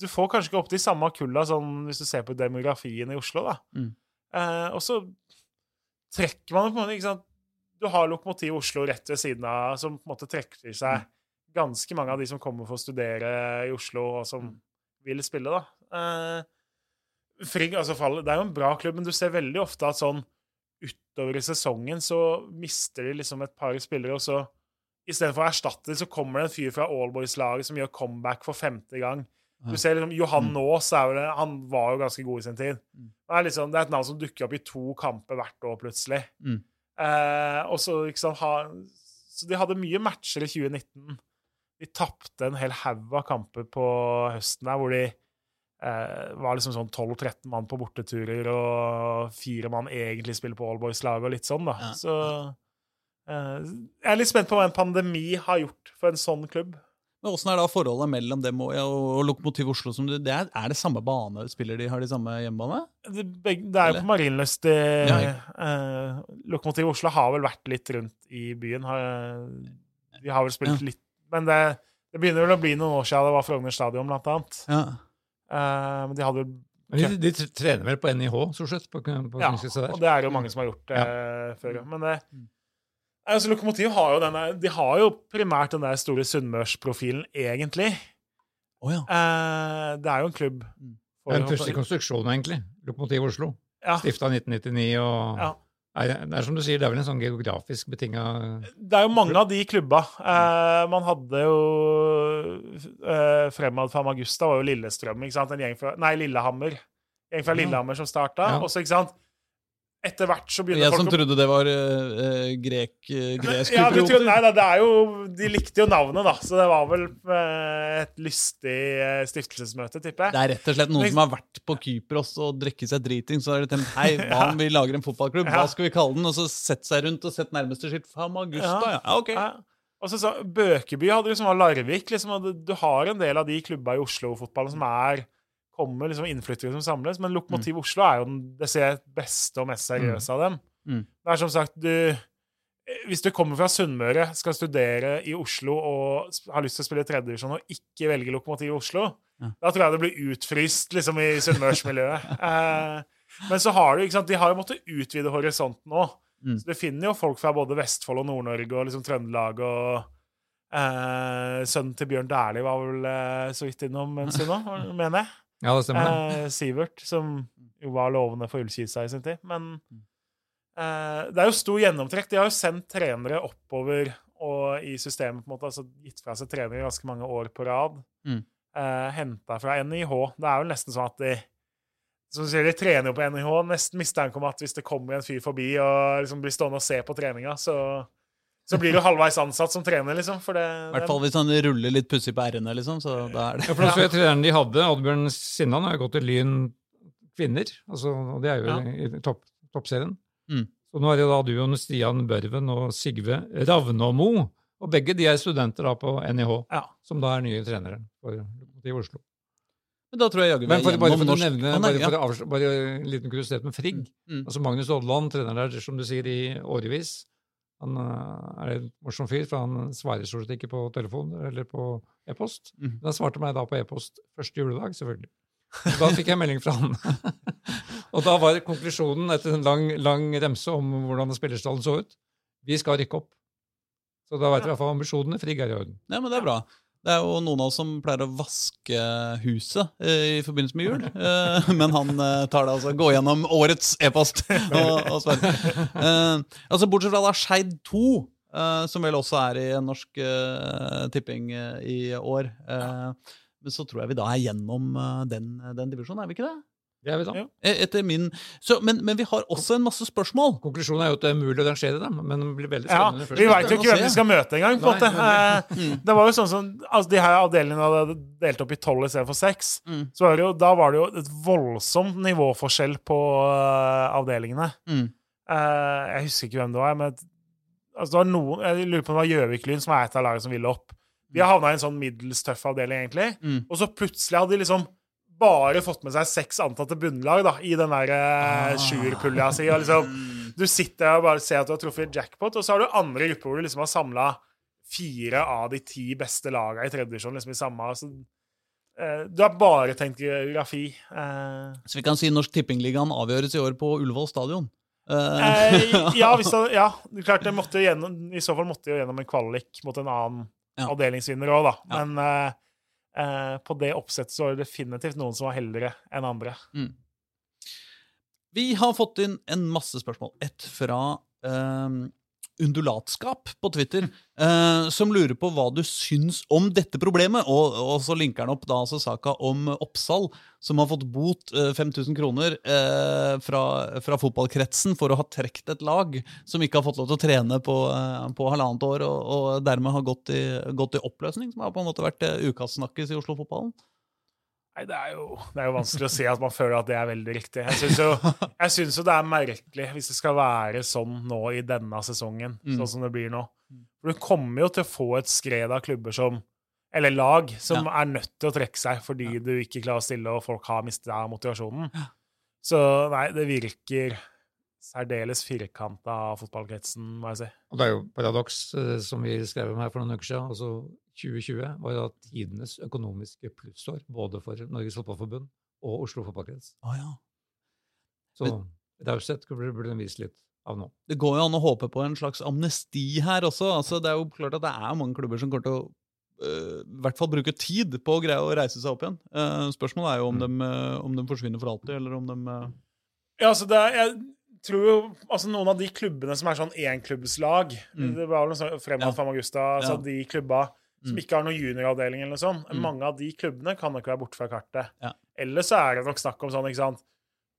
du får kanskje ikke opp de samme kulla sånn, hvis du ser på demografien i Oslo. da. Mm. Eh, og så trekker man på en måte, ikke sant? Du har Lokomotiv Oslo rett ved siden av, som på en måte trekker i seg ganske mange av de som kommer for å studere i Oslo, og som vil spille. da. Eh, Frigg, altså fall- Det er jo en bra klubb, men du ser veldig ofte at sånn utover i sesongen så mister de liksom et par spillere, og så istedenfor å erstatte dem, så kommer det en fyr fra Allboys-laget som gjør comeback for femte gang. Du ser liksom, Johan Mm. Naas det, han var jo ganske god i sin tid. Mm. Det er, liksom, det er et navn som dukker opp i to kamper hvert år, plutselig. Mm. Eh, og så, liksom, ha, så de hadde mye matcher i 2019. De tapte en hel haug av kamper på høsten der, hvor de eh, var liksom sånn 12-13 mann på borteturer, og fire mann egentlig spiller på Allboys-laget, og litt sånn, da. Så eh, jeg er litt spent på hva en pandemi har gjort for en sånn klubb. Men Åssen er da forholdet mellom dem og, og Lokomotiv Oslo? Som du, det er, er det samme bane? Spiller de, Har de samme hjemmebane? Det, det er jo på Marienlyst. Ja, eh, Lokomotiv Oslo har vel vært litt rundt i byen. Har, de har vel spilt Ja. litt Men det, det begynner vel å bli noen år siden det var Frogner stadion, blant annet. Ja. Eh, men de hadde vel de, de trener vel på NIH, stort sett? På, på Ja, og det er jo mange som har gjort det før. ja. Men det, altså, Lokomotiv har jo denne, de har jo primært den der store sunnmørsprofilen, egentlig. Oh, ja. Eh, det er jo en klubb Mm. Det er en pussig konstruksjon, egentlig. Lokomotiv Oslo. Ja. Stifta 1999 og Ja. Nei, det er som du sier, det er vel en sånn geografisk betinga Det er jo mange av de klubba. Eh, man hadde jo eh, Fremad Famagusta var jo Lillestrøm, ikke sant? En gjeng fra, nei, Lillehammer. En gjeng fra Lillehammer som starta. Ja. Også, ikke sant etter hvert så begynner Jeg folk som trodde det var uh, grek, uh, gresk ja, men, nei, da, det er jo, De likte jo navnet, da, så det var vel uh, et lystig eh, stiftelsesmøte, tipper jeg. Det er rett og slett noen som har vært på Kypros og drukket seg driting. Så har de tenkt hei, hva om vi lager en fotballklubb? Hva skal vi kalle den? Og så sett seg rundt og sett nærmeste skilt. Famagusta, ja. ja. ok. Ja. Og så, så Bøkeby hadde liksom var Larvik. liksom, og du, du har en del av de klubba i Oslo-fotballen som er kommer liksom innflyttere som samles, men Lokomotiv Oslo er jo den det ser beste og mest seriøse av dem. Mm. Det er som sagt du, Hvis du kommer fra Sunnmøre, skal studere i Oslo og har lyst til å spille tredjedivisjon og ikke velge Lokomotiv Oslo, Ja. da tror jeg det blir utfryst liksom i sunnmørsmiljøet. eh, men så har du, ikke sant, de har jo måttet utvide horisonten òg. Mm. Så du finner jo folk fra både Vestfold og Nord-Norge og liksom Trøndelag og eh, Sønnen til Bjørn Dæhlie var vel eh, så vidt innom en stund nå, mener jeg. Ja, det stemmer. Eh, Sivert, som jo var lovende for Ullkisa i sin tid. Men eh, det er jo stor gjennomtrekk. De har jo sendt trenere oppover og i systemet, på en måte, altså gitt fra seg trenere ganske mange år på rad. Mm. Eh, Henta fra NIH. Det er vel nesten sånn at de som du sier, De trener jo på NIH. Nesten mistanke om at hvis det kommer en fyr forbi og liksom blir stående og se på treninga, så, så blir du halvveis ansatt som trener, liksom. I hvert fall hvis han ruller litt pussig på r-ene, liksom. Så da er det Ja, for så treneren de hadde, Oddbjørn Sinnan, har jo gått til Lyn kvinner. Altså, og det er jo Ja. i topp, toppserien. Mm. Så nå er det da du og Stian Børven og Sigve Ravnåmo. Og begge de er studenter da på NIH, Ja. som da er nye trenere for i Oslo. Men da tror jeg jaggu vi Men er for, bare gjennom for å norsk nevne, ah, nei, bare, ja. for å avsl- bare en liten kuriositet med Frigg. Mm. Altså Magnus Odland, trener der, som du sier, i årevis. Han øh, er en morsom fyr, for han svarer stort sett ikke på telefon eller på e-post. Mm. Men han svarte meg da på e-post første juledag, selvfølgelig. Og Da fikk jeg melding fra han. og da var konklusjonen etter en lang, lang remse om hvordan spillerstallen så ut vi skal rykke opp. Så da vet vi i hvert fall ambisjonene. Frigg er i orden. Ja, men det er bra. Det er jo noen av oss som pleier å vaske huset eh, i forbindelse med jul. Eh, men han eh, tar det altså, gå gjennom årets e-post og, og svarer. Eh, altså, bortsett fra da Skeid 2, eh, som vel også er i norsk tipping i år. Så tror jeg vi da er gjennom den, den divisjonen, er vi ikke det? Det er vi da. Ja. Eh, Etter min så, men, men vi har også en masse spørsmål. Konklusjonen er jo at det er mulig å rangere dem, men det blir veldig Ja, spennende. Vi veit jo ikke hvem vi skal møte engang. på en måte. Eh, Det var jo sånn som, altså De her avdelingene hadde delt opp i tolv istedenfor seks. Mm. Så var det jo, da var det jo et voldsomt nivåforskjell på uh, avdelingene. Mm. Eh, jeg husker ikke hvem det var. men altså, det var noen, Jeg lurer på om det var Gjøvik-Lyn som var et av lagene som ville opp. Vi har havna i en sånn middels tøff avdeling, egentlig. Mm. Og så plutselig hadde de liksom bare fått med seg seks antatte bunnlag da, i den der Ah. uh, sjuerpulja si. Og liksom, du sitter der og bare ser at du har truffet jackpot, og så har du andre grupper hvor du liksom har samla fire av de ti beste lagene i tredje divisjon liksom i samme altså, eh, Du har bare tenkt geografi. eh. Så vi kan si Norsk Tippingligaen avgjøres i år på Ullevål stadion. Eh, Eh, ja, det, ja, det klart det måtte gjennom, I så fall måtte jo gjennom en kvalik mot en annen Ja. avdelingsvinner òg, da. Men eh, på det oppsettet så var det definitivt noen som var heldigere enn andre. Vi har fått inn en masse spørsmål. Et fra ehm, Undulatskap på Twitter, eh, som lurer på hva du syns om dette problemet. Og, og så linker han opp da altså saka om Oppsal, som har fått bot eh, 5000 kroner eh, fra, fra fotballkretsen for å ha trukket et lag som ikke har fått lov til å trene på, eh, på halvannet år, og, og dermed har gått i, gått i oppløsning, som har på en måte vært uh, ukas i Oslo-fotballen. Nei, det er, jo, det er jo vanskelig å si at man føler at det er veldig riktig. Jeg syns jo, synes jo det er merkelig hvis det skal være sånn nå i denne sesongen, Mm. sånn som det blir nå. For du kommer jo til å få et skred av klubber som Eller lag som er nødt til å trekke seg fordi du ikke klarer å stille, og folk har mista motivasjonen. Så nei, det virker særdeles firkanta av fotballkretsen, må jeg si. Og det er jo paradoks, eh, som vi skrev om her for noen uker siden. altså 2020 var da tidenes økonomiske plussår, både for Norges Fotballforbund og Oslo Fotballkrets. Ah, ja. Så raushet burde den vist litt av nå. Det går jo an å håpe på en slags amnesti her også. Altså, det er jo klart at det er mange klubber som kommer til å øh, i hvert fall bruke tid på å greie å reise seg opp igjen. Uh, spørsmålet er jo om, Mm. de, øh, om de forsvinner for alltid, eller om de Ja, altså det er, jeg tror jo altså Noen av de klubbene som er sånn énklubbslag Mm. Det var vel noe sånn Fremad Ja. Famagusta, altså Ja. de klubba som Mm. ikke har noen junioravdeling eller noe sånt. Mm. Mange av de klubbene kan nok være borte fra kartet. Ja. Eller så er det nok snakk om sånn, ikke sant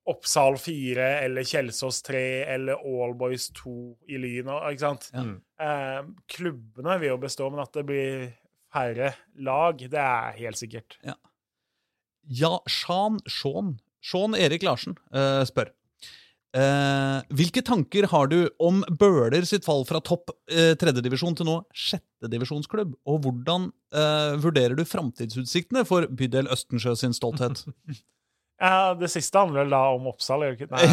Oppsal 4 eller Kjelsås 3 eller Allboys 2 i Lyn. Ikke sant? Mm. Eh, klubbene vil jo bestå, men at det blir færre lag, det er helt sikkert. Ja, Sean, Sean, Sean Erik Larsen eh, spør. Eh, hvilke tanker har du om Bøhler sitt fall fra topp eh, tredjedivisjon til nå sjettedivisjonsklubb? Og hvordan eh, vurderer du framtidsutsiktene for bydel Østensjø sin stolthet? Ja, det siste handler vel da om Oppsal. Nei,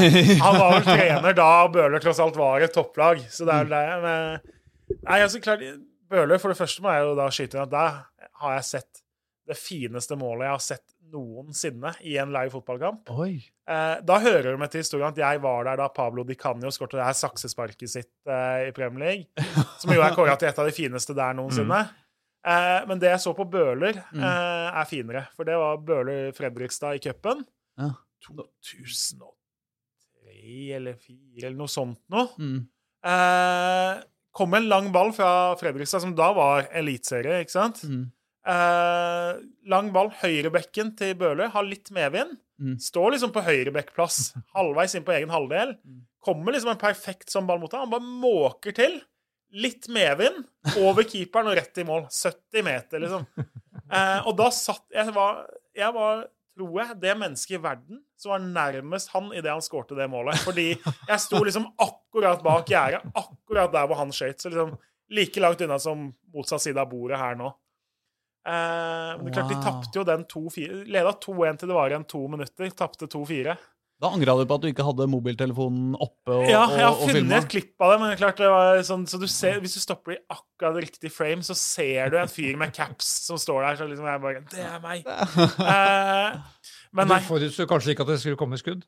han var vel trener da Bøhler tross alt var et topplag. Så det er vel det. Men, nei, altså klart, Bøhler, for det første må jeg jo da skyte inn at der har jeg sett det fineste målet jeg har sett noensinne i en live fotballkamp. Eh, da hører du med til historien at jeg var der da Pablo Di Canio skåret det her saksesparket sitt eh, i Premier League, som jo er kåra til et av de fineste der noensinne. Eh, men det jeg så på Bøhler, Mm. eh, er finere. For det var Bøhler-Fredrikstad i cupen. Ja. 2003 eller 2004 eller noe sånt noe. Mm. Eh, kom en lang ball fra Fredrikstad, som da var eliteserie, ikke sant? Mm. Eh, lang ball. Høyrebekken til Bøhler har litt medvind. Mm. Står liksom på høyrebekkplass, halvveis inn på egen halvdel. Mm. Kommer liksom en perfekt sånn ball mot ham. Han bare måker til. Litt medvind. Over keeperen og rett i mål. 70 meter, liksom. Eh, og da satt Jeg var, jeg var tror jeg, det mennesket i verden som var nærmest han idet han skårte det målet. Fordi jeg sto liksom akkurat bak gjerdet, akkurat der hvor han skøyt. Så liksom like langt unna som motsatt side av bordet her nå. Eh, men det er klart, de Wow. tapte jo den 2-4. Leda 2-1 til det var igjen to minutter. Tapte 2-4. Da angra du på at du ikke hadde mobiltelefonen oppe og, Ja, jeg har og, og funnet et klipp av det, men det er klart det var sånn, så du ser, hvis du stopper i akkurat riktig frame, så ser du en fyr med caps som står der. Så liksom jeg bare Det er meg! uh, men Du nei, forutså kanskje ikke at det skulle komme skudd?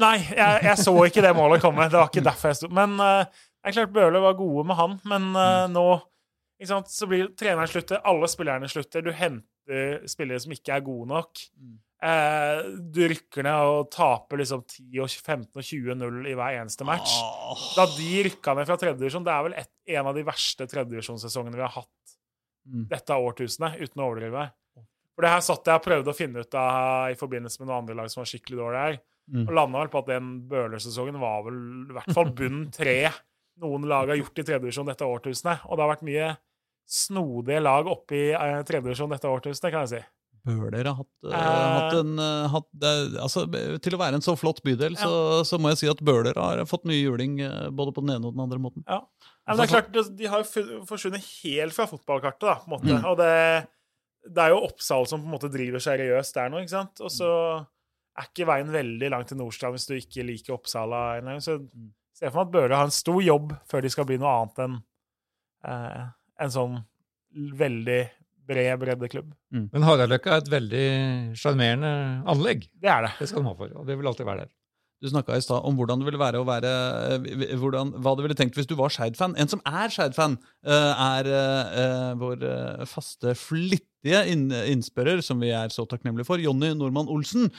nei jeg, jeg så ikke det målet komme. Det var ikke derfor jeg sto Men uh, det er klart Bøhler var gode med han, men uh, nå så blir treneren slutter, alle spillerne slutter, du henter spillere som ikke er gode nok. Mm. Eh, du rykker ned og taper liksom 10 og 15 og 20-0 i hver eneste match. Da de rykka ned fra tredjedivisjon, det er vel et, en av de verste tredjedivisjonssesongene vi har hatt Mm. dette årtusenet, uten å overdrive. For det her satt jeg og prøvde å finne ut av i forbindelse med noen andre lag som var skikkelig dårlige her, Mm. og landa vel på at den Bøhler-sesongen var vel i hvert fall bunn tre noen lag har gjort i tredjedivisjon dette årtusenet. Og det har vært mye snodige lag oppe i eh, tredjedivisjon dette årtusenet, kan jeg si. Bøler har hatt, Eh. hatt en eh, hatt, altså, Til å være en så flott bydel, så, så må jeg si at Bøler har fått mye juling både på den ene og den andre måten. Ja. Men det er klart, De har jo forsvunnet helt fra fotballkartet. da, på en måte. Mm. Og det, det er jo Oppsal som på en måte driver seriøst der nå. ikke sant? Og så er ikke veien veldig lang til Nordstrand hvis du ikke liker Oppsala. en. Så Mm. ser jeg for meg at Bøler har en stor jobb før de skal bli noe annet enn en sånn veldig bred breddeklubb. Men Haraldløkka er et veldig sjarmerende anlegg. Det er det. Det skal de ha for, og det vil alltid være der. Du snakka i stad om hvordan det ville være å være eh, hvordan, Hva du ville tenkt hvis du var Skeid-fan. En som er Skeid-fan, eh, er eh, vår faste, flittige innspørrer, som vi er så takknemlige for, Jonny Normann Olsen,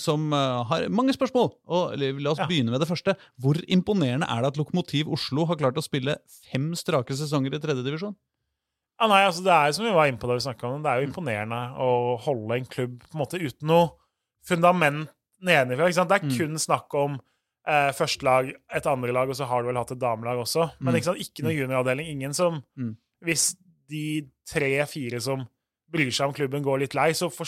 som har mange spørsmål. Og La oss Ja. begynne med det første. Hvor imponerende er det at Lokomotiv Oslo har klart å spille fem strake sesonger i tredjedivisjon? Ja, nei, altså Det er som vi var inne på da vi om det, det er jo imponerende å holde en klubb på en måte uten noe fundament nedenifra. ikke sant? Det er Mm. kun snakk om eh, førstelag, et andrelag, og så har du vel hatt et damelag også. Men Mm. ikke sant? ikke noe junioravdeling. Ingen som Mm. Hvis de tre-fire som bryr seg om klubben, går litt lei, så for,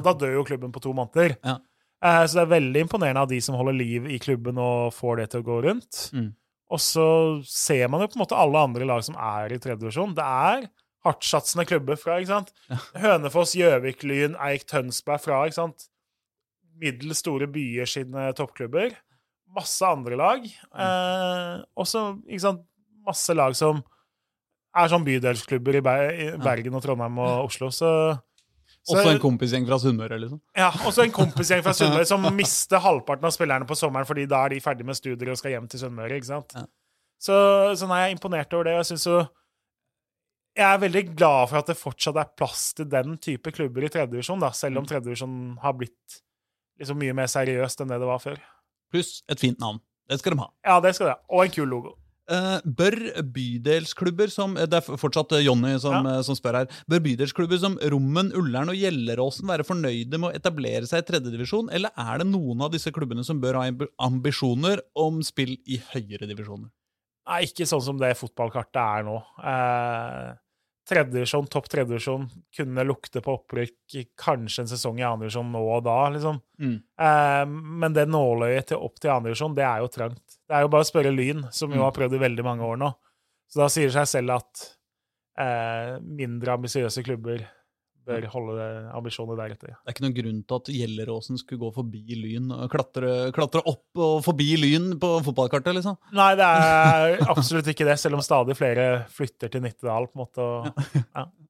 da dør jo klubben på to måneder. Ja. Eh, så det er veldig imponerende av de som holder liv i klubben og får det til å gå rundt. Mm. Og så ser man jo på en måte alle andre lag som er i tredje divisjon. Det er hardtsatsende klubber fra ikke sant? Hønefoss, Gjøvik, Lyn, Eik, Tønsberg fra ikke sant? Middels store byer sine toppklubber. Masse andre lag. Eh, også ikke sant, masse lag som er sånn bydelsklubber i Ber i Bergen og Trondheim og Oslo. Så, så Også en kompisgjeng fra Sunnmøre, liksom. ja, også en kompisgjeng fra Sunnmøre som mister halvparten av spillerne på sommeren fordi da er de ferdig med studier og skal hjem til Sunnmøre. ikke sant? Ja. Så, så nei, jeg er imponert over det. Jeg synes jo Jeg er veldig glad for at det fortsatt er plass til den type klubber i tredjedivisjon, selv om tredjedivisjon har blitt liksom mye mer seriøst enn det det var før. Pluss et fint navn. Det skal de ha. Ja, det skal de ha. Og en kul logo. Uh, bør bydelsklubber som Det er fortsatt eh, Jonny som, Ja. eh, som spør her. Bør bydelsklubber som Rommen, Ullern og Gjelleråsen være fornøyde med å etablere seg i tredjedivisjon, eller er det noen av disse klubbene som bør ha ambisjoner om spill i høyere divisjoner? Nei, ikke sånn som det fotballkartet er nå. Eh, Tredjedivisjon, topp tredjevisjon, kunne lukte på opprykk kanskje en sesong i andredivisjon nå og da, liksom. Mm. Eh, men det nåløyet til opp til andredivisjon, det er jo trangt. Det er jo bare å spørre Lyn, som jo Mm. har prøvd i veldig mange år nå. Så da sier det seg selv at eh, mindre ambisiøse klubber bør holde ambisjonene deretter. Det er ikke noen grunn til at Gjelleråsen skulle gå forbi Lyn og klatre, klatre opp og forbi Lyn på fotballkartet, liksom. Nei, det er absolutt ikke det, selv om stadig flere flytter til Nittedal. på en måte. Og,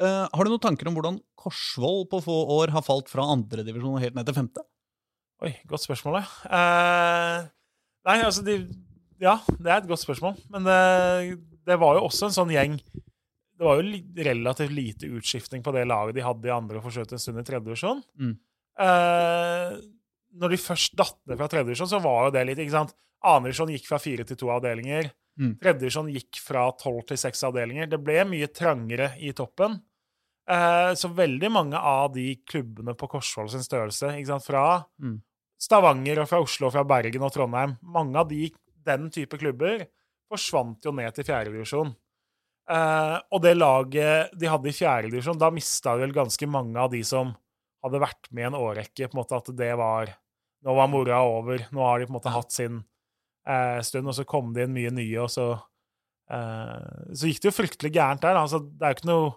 Eh, har du noen tanker om hvordan Korsvoll på få år har falt fra andredivisjon og helt ned til femte? Oi, godt spørsmål, ja. Eh, nei, altså de, Ja, det er et godt spørsmål. Men det, det var jo også en sånn gjeng Det var jo relativt lite utskiftning på det laget de hadde i andre og forsøkte en stund i tredje divisjon. Mm. Eh, når de først datt ned fra tredje divisjon, så var jo det litt ikke sant? Andre divisjon gikk fra fire til to avdelinger. Mm. Tredje divisjon gikk fra tolv til seks avdelinger. Det ble mye trangere i toppen. Eh, så veldig mange av de klubbene på Korsvoll sin størrelse, ikke sant, fra Mm. Stavanger og fra Oslo og fra Bergen og Trondheim, mange av de, den type klubber forsvant jo ned til fjerdedivisjon. Eh, og det laget de hadde i fjerdedivisjon, da mista vel ganske mange av de som hadde vært med en årrekke, på en måte at det var Nå var mora over. Nå har de på en måte hatt sin uh, stund, og så kom det inn mye nye, og så uh, Så gikk det jo fryktelig gærent der. Altså, det er jo ikke noe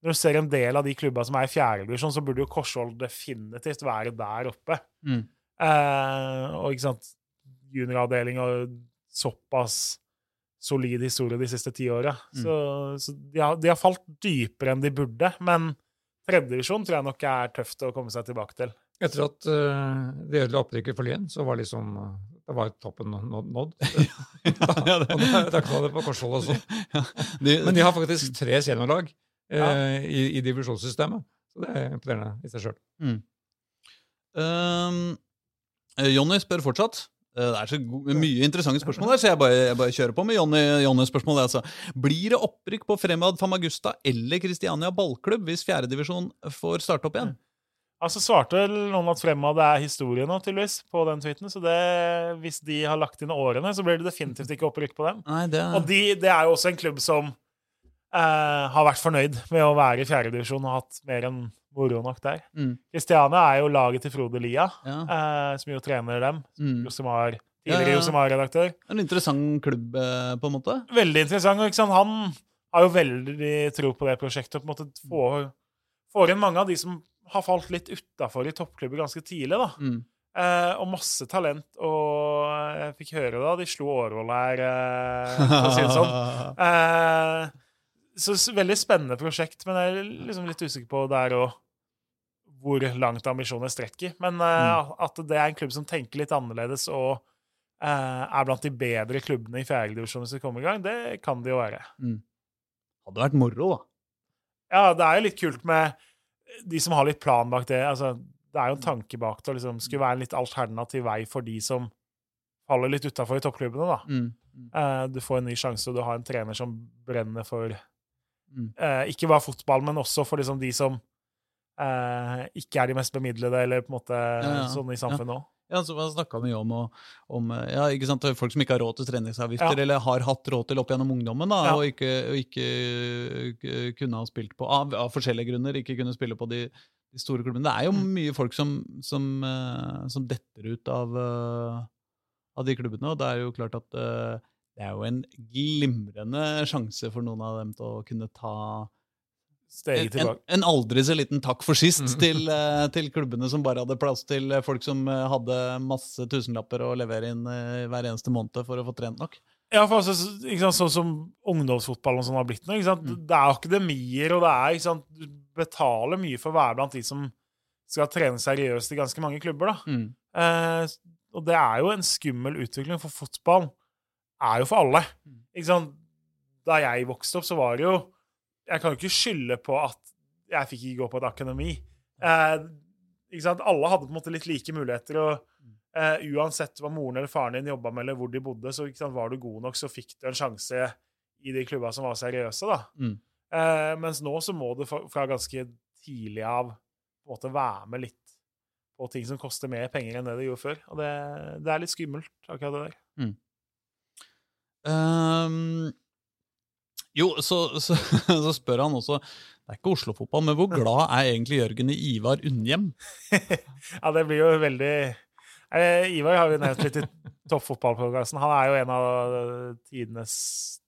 Når du ser en del av de klubba som er i fjerdedivisjon, så burde jo Korsvoll definitivt være der oppe. Mm. Og ikke sant Junioravdeling og såpass solid historie de siste ti åra. Mm. Så, så de, har, de har falt dypere enn de burde. Men tredjedivisjon tror jeg nok er tøft å komme seg tilbake til. Etter at uh, de ødela opprykket for Lyn, så var liksom uh, det var toppen nådd. Da, Ja, det- Og det- det på Korsvoll også. De, Men de har faktisk tre seniorlag eh, Ja. i, i divisjonssystemet. Så det er imponerende i seg sjøl. Um, eh, Jonny spør fortsatt. Eh, Det er så mye interessante spørsmål der, så jeg bare, jeg bare kjører på med Jonny, Jonnys spørsmål. Altså. Blir det opprykk på Fremad Famagusta eller Kristiania ballklubb hvis fjerdedivisjon får starte opp igjen? Altså svarte vel noen at Fremad er historie nå, tydeligvis, på den tweeten. Så det, hvis de har lagt inn årene, så blir det definitivt ikke opprykk på dem. Nei, det Og de, det er jo også en klubb som eh, har vært fornøyd med å være i fjerdedivisjon og hatt mer enn moro nok der. Mm. Er jo laget til Frode Lia, Ja. eh, som jo trener dem. Mm. Josemar, tidligere ja. Josemar-redaktør. En interessant klubb, eh, på en måte. Veldig interessant. og sant? Han har jo veldig tro på det prosjektet. på en måte får, får inn mange av de som har falt litt utafor i toppklubber ganske tidlig. da. Mm. Eh, og masse talent. Og jeg fikk høre da de slo Årvoll her, eh, for å si det sånn. Eh, så veldig spennende prosjekt, men jeg er liksom litt usikker på der òg hvor langt ambisjonene strekker. Men uh, at det er en klubb som tenker litt annerledes og uh, er blant de bedre klubbene i fjerdedivisjon hvis vi kommer i gang, det kan det jo være. Hadde vært moro, da. Ja, det er jo litt kult med de som har litt plan bak det. Altså, det er jo en tanke bak det å liksom, skulle være en litt alternativ vei for de som faller litt utafor i toppklubbene. da. Mm. Uh, du får en ny sjanse, og du har en trener som brenner for Mm. eh, ikke bare fotball, men også for liksom de som eh, ikke er de mest bemidlede, eller på en måte ja. sånn i samfunnet òg. Ja, så Vi snakka mye om, og, om eh, ja, ikke sant, folk som ikke har råd til treningsavgifter, Ja. eller har hatt råd til opp gjennom ungdommen, da, Ja. og ikke, og ikke eh, kunne ha spilt på av, av forskjellige grunner, ikke kunne spille på de, de store klubbene. Det er jo Mm. mye folk som, som, eh, som detter ut av, eh, av de klubbene, og det er jo klart at eh, det er jo en glimrende sjanse for noen av dem til å kunne ta Steget en, en, en aldri så liten takk for sist mm. til, eh, til klubbene som bare hadde plass til eh, folk som eh, hadde masse tusenlapper å levere inn hver eneste måned for å få trent nok. Ja, for altså, sant, sånn som ungdomsfotballen sånn har blitt nå. Mm. Det er akademier, og det er sant, Du betaler mye for å være blant de som skal trene seriøst i ganske mange klubber. da. Mm. Eh, og det er jo en skummel utvikling, for fotball er jo for alle. Mm. Da jeg vokste opp, så var det jo Jeg kan jo ikke skylde på at jeg fikk ikke gå på et akademi. Eh? Alle hadde på en måte litt like muligheter, og eh, uansett hva moren eller faren din jobba med, eller hvor de bodde, så var du god nok, så fikk du en sjanse i de klubba som var seriøse. da. Mm. Eh, mens nå så må du fra, ganske tidlig av på en måte være med litt på ting som koster mer penger enn det det gjorde før. Og det, det er litt skummelt, akkurat det der. Ehm, jo, så, så, så spør han også Det er ikke Oslo-fotball, men hvor glad er egentlig Jørgen i Ivar Unnhjem? Ja, det blir jo veldig eh, Ivar har vi nevnt litt i toppfotballprogressen. Han er jo en av tidenes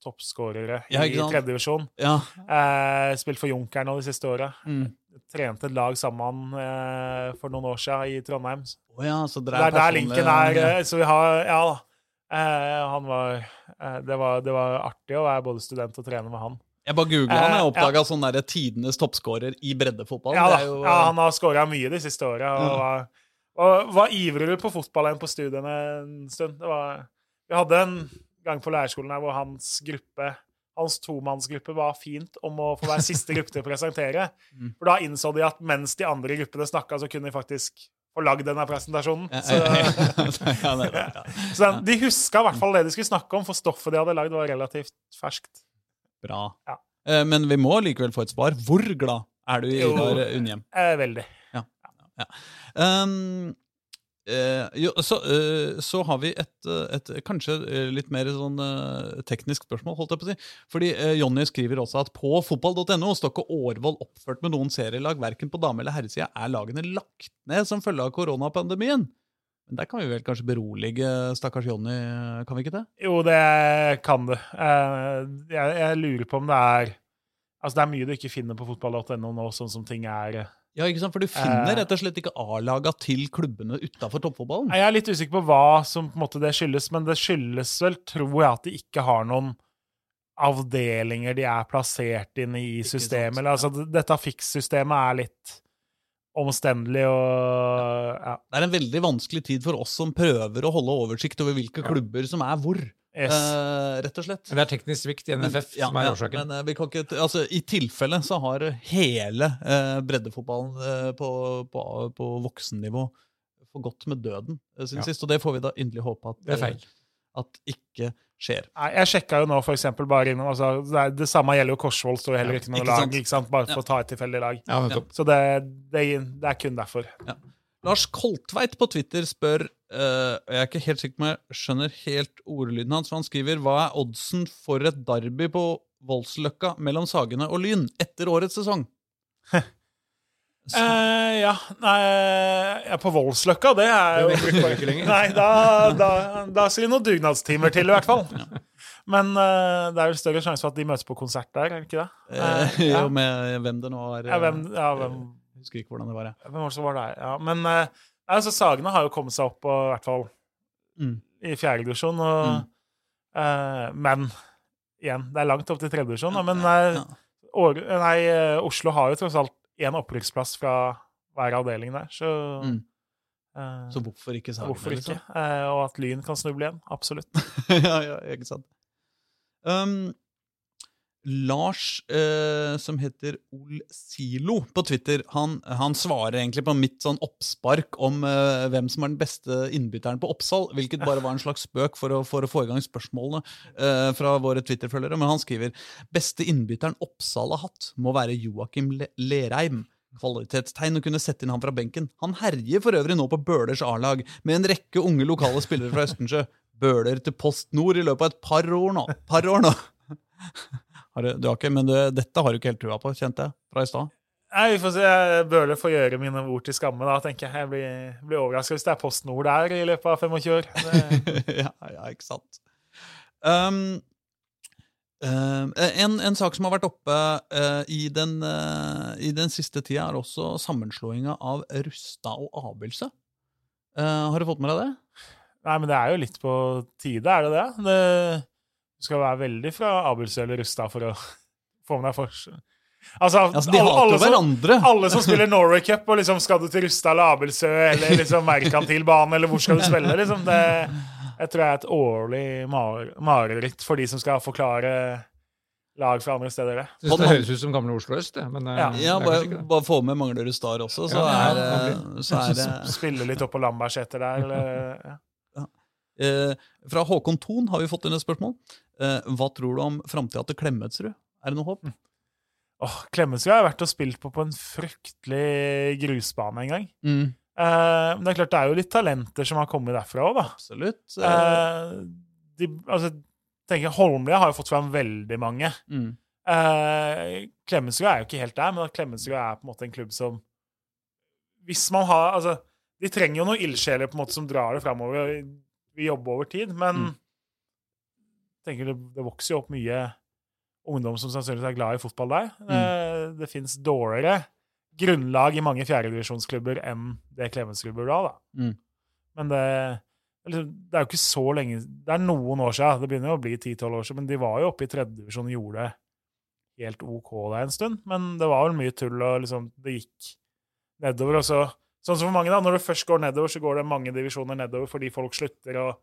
toppskårere Ja, i tredjedivisjon. Ja. Eh, spilt for Junkeren nå de siste året. Mm. Trente et lag sammen eh, for noen år siden i Trondheim. Oh, ja, så Det er der personlige- linken er. Ja. Så vi har Ja da. Eh, han var, eh, det var Det var artig å være både student og trener med han. Jeg bare googla han, og Eh, ja. sånn tidenes toppskårer i breddefotball. Ja, Det jo, ja, han har skåra mye de siste åra. Og, var- og var ivrigere på fotball enn på studiene en stund. Det var, vi hadde en gang på lærerskolen her hvor hans gruppe hans tomannsgruppe var fint om å få være siste gruppe til å presentere. Mm. For da innså de at mens de andre gruppene snakka, så kunne de faktisk få lagd denne presentasjonen. Så, ja, ja, ja. så den, de huska i hvert fall det de skulle snakke om, for stoffet de hadde lagd, var relativt ferskt. Bra. Ja. Eh, Men vi må likevel få et svar. Hvor glad er du i Jo. Ivar Unnhjem? Ja. veldig. Um, eh, jo, så, eh, så har vi et, eh, et kanskje eh, litt mer sånn eh, teknisk spørsmål, holdt jeg på å si. Fordi eh, Jonny skriver også at på fotball.no står ikke Årvoll oppført med noen serielag, verken på dame- eller herresida. Er lagene lagt ned som følge av koronapandemien? Men der kan vi vel kanskje berolige stakkars Jonny, kan vi ikke det? Jo, det kan du. Eh, jeg, jeg lurer på om det er Altså, det er mye du ikke finner på fotball.no nå, sånn som ting er. Ja, ikke sant? For du finner Eh. rett og slett ikke A-laga til klubbene utafor toppfotballen. Jeg er litt usikker på hva som på en måte det skyldes, men det skyldes vel, tror jeg, at de ikke har noen avdelinger de er plassert inn i systemet. Eller, altså, dette fikssystemet er litt omstendelig og ja. Det er en veldig vanskelig tid for oss som prøver å holde oversikt over hvilke klubber som er hvor. Yes. Uh, rett og slett. Det er teknisk svikt i NFF Ja, som er ja, årsaken. Men uh, vi kan ikke, altså, I tilfelle så har hele uh, breddefotballen på, på, på voksennivå forgått med døden siden Ja. sist. Og det får vi da inderlig håpe at, Det feil. at ikke skjer. Nei, jeg sjekka jo nå for eksempel bare innom altså, det, det samme gjelder jo Korsvoll, står heller Ja, ikke noe lag. ikke sant? Bare for å ta et tilfeldig lag. Ja. Så det, det, det er kun derfor. Lars Koltveit på Twitter spør uh, Jeg er ikke helt sikker på om jeg skjønner helt ordlyden hans. for Han skriver hva er oddsen for et derby på Voldsløkka mellom Sagene og Lyn etter årets sesong? Så- Eh, ja, nei På Voldsløkka, det er jo ikke lenger. Nei, da, da, da skal det noen dugnadstimer til, i hvert fall. Men uh, det er jo større sjanse for at de møtes på konsert der, er det ikke det? Eh, Eh, ja. Jo, med hvem det nå er. Ja, hvem, ja, hvem, husker ikke hvordan det var. jeg. hvem var det som var der? Ja, men eh, altså, Sagene har jo kommet seg opp, på, i hvert fall Mm. i fjerde divisjon. Mm. Uh, men igjen, det er langt opp til tredje divisjon. da, Men eh, Ja. Åre- nei, eh, Oslo har jo tross alt én opprykksplass fra hver avdeling der, så Mm. Uh, Så hvorfor ikke Sagene? Hvorfor ikke? liksom? Eh, og at Lyn kan snuble igjen. Absolutt. ja, ja, ikke sant. Um, Lars, eh, som heter Ol Silo på Twitter, han, han svarer egentlig på mitt sånn oppspark om eh, hvem som er den beste innbytteren på Oppsal, hvilket bare var en slags spøk for å, for å få i gang spørsmålene eh, fra våre Twitter-følgere. Men han skriver beste innbytteren Oppsal har hatt, må være Joakim Le Lerheim. Kvalitetstegn å kunne sette inn han fra benken. Han herjer for øvrig nå på Bølers A-lag, med en rekke unge lokale spillere fra Østensjø. Bøler til Post Nord i løpet av et par år nå. Par år nå. Har du, du har ikke, men du, dette har du ikke helt trua på, kjente jeg fra i stad. Nei, vi får se. Bøhler får gjøre mine ord til skamme, da, tenker jeg. Jeg blir, blir overraska hvis det er Post Nord der i løpet av 25 år. Ja, ja, ikke sant. Um, Uh, en, en sak som har vært oppe uh, i, den, uh, i den siste tida, er også sammenslåinga av Rustad og Abelse. Uh, har du fått med deg det? nei, men det er jo litt på tide, er det det? det du skal være veldig fra Abelsø eller Rustad for å få med deg forskjell. Altså, Altså, de alle, hater alle, som, hverandre! alle som spiller Norway Cup, og liksom skal du til Rustad eller Abelsø eller liksom Merkantilbanen, eller hvor skal du spille? Liksom, det, jeg tror det er et årlig mareritt for de som skal forklare lag fra andre steder, det. Synes det høres ut som gamle Oslo øst, det. Men eh, Ja. det Ja, bare, det. bare få med Manglerud Star også, så Ja, er, ja, det- så er det Spille litt opp på Lambertseter der, eller ja. eh, Fra Håkon Thon har vi fått inn et spørsmål. Eh, hva tror du om framtida til Klemetsrud? Er det noe håp? Åh, Klemetsrud har jeg vært og spilt på på en fryktelig grusbane en gang. Mm. Eh, men det er klart, det er jo litt talenter som har kommet derfra òg, da. Absolutt. Eh, de, altså, tenker Holmlia har jo fått fram veldig mange. mm. Eh, Klemetsrud er jo ikke helt der, men Klemetsrud er på en måte en klubb som Hvis man har Altså, de trenger jo noen ildsjeler på en måte som drar det framover. Vi jobber over tid, men Mm. tenker det, det vokser jo opp mye ungdom som sannsynligvis er glad i fotball der. Mm. Det, det fins dårligere grunnlag i mange fjerdedivisjonsklubber enn det Klemetsrud burde ha. da. Mm. Men det, det er jo ikke så lenge Det er noen år siden. Det begynner jo å bli 10-12 år siden, men de var jo oppe i tredjedivisjon og gjorde det helt OK der en stund. Men det var vel mye tull, og liksom, det gikk nedover. Og så, sånn som for mange, da, når det først går nedover, så går det mange divisjoner nedover fordi folk slutter, og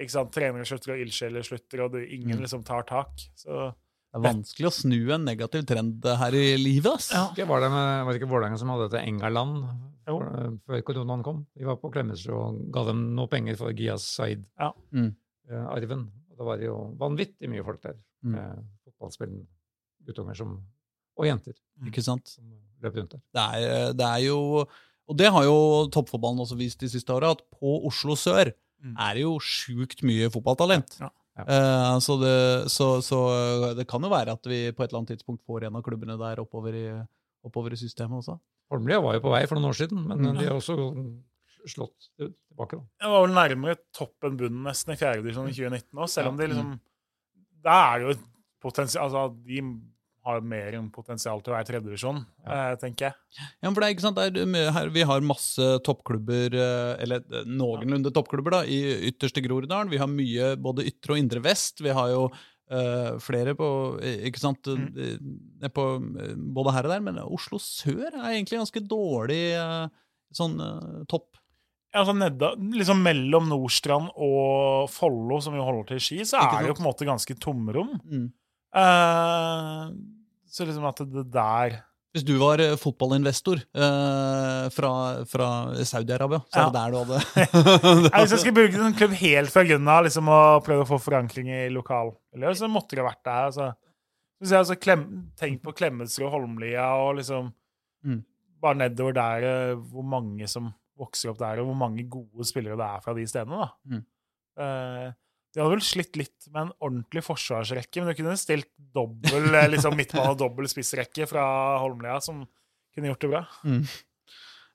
ikke sant, trenere slutter, og ildsjeler slutter, og det, ingen Mm. liksom tar tak. Så Det er vanskelig å snu en negativ trend her i livet. ass. Det var det med, var det ikke Vålerenga som hadde dette Engaland Jo. før koronaen kom? De var på Klemetsrud og ga dem noe penger for Gias Ja. Mm. Said-arven. Og da var det jo vanvittig mye folk der. Mm. Fotballspillende guttunger som, og jenter Ikke sant? som løp rundt der. Det er, det er jo Og det har jo toppfotballen også vist de siste åra, at på Oslo sør Mm. er det jo sjukt mye fotballtalent. Ja. Ja. Uh, så, det, så, så det kan jo være at vi på et eller annet tidspunkt får en av klubbene der oppover i, oppover i systemet også. Holmlia var jo på vei for noen år siden, men Mm. de har også slått tilbake. da. Det var vel nærmere toppen bunnen nesten i fjerdedivisjon i 2019 òg, selv om de Mm. liksom Da er det jo et potensial Altså, de har mer enn potensial til å være tredjedivisjon, eh, tenker jeg. Ja, for det er ikke sant, er, her, Vi har masse toppklubber, eh, eller eh, noenlunde toppklubber, da, i ytterste Groruddalen. Vi har mye både ytre og indre vest. Vi har jo eh, flere på ikke sant, eh, på, både her og der, men Oslo sør er egentlig ganske dårlig eh, sånn eh, topp. Ja, altså nedda, liksom Mellom Nordstrand og Follo, som jo holder til i Ski, så er det jo på en måte ganske tomrom. Mm. Eh, så liksom at det der Hvis du var eh, fotballinvestor uh, fra, fra Saudi-Arabia, så er det der du hadde ja, Hvis jeg skulle bruke en klubb helt fra grunnen av liksom, og prøve å få forankring i lokalmiljøet, så måtte det vært der. Altså. Hvis jeg, altså, klem, tenkt på Klemetsrud og Holmlia og liksom Mm. Bare nedover der, hvor mange som vokser opp der, og hvor mange gode spillere det er fra de stedene. da. Mm. Eh, de hadde vel slitt litt med en ordentlig forsvarsrekke, men du kunne stilt dobbel eh, liksom midtbane og dobbel spissrekke fra Holmlia, som kunne gjort det bra. Mm.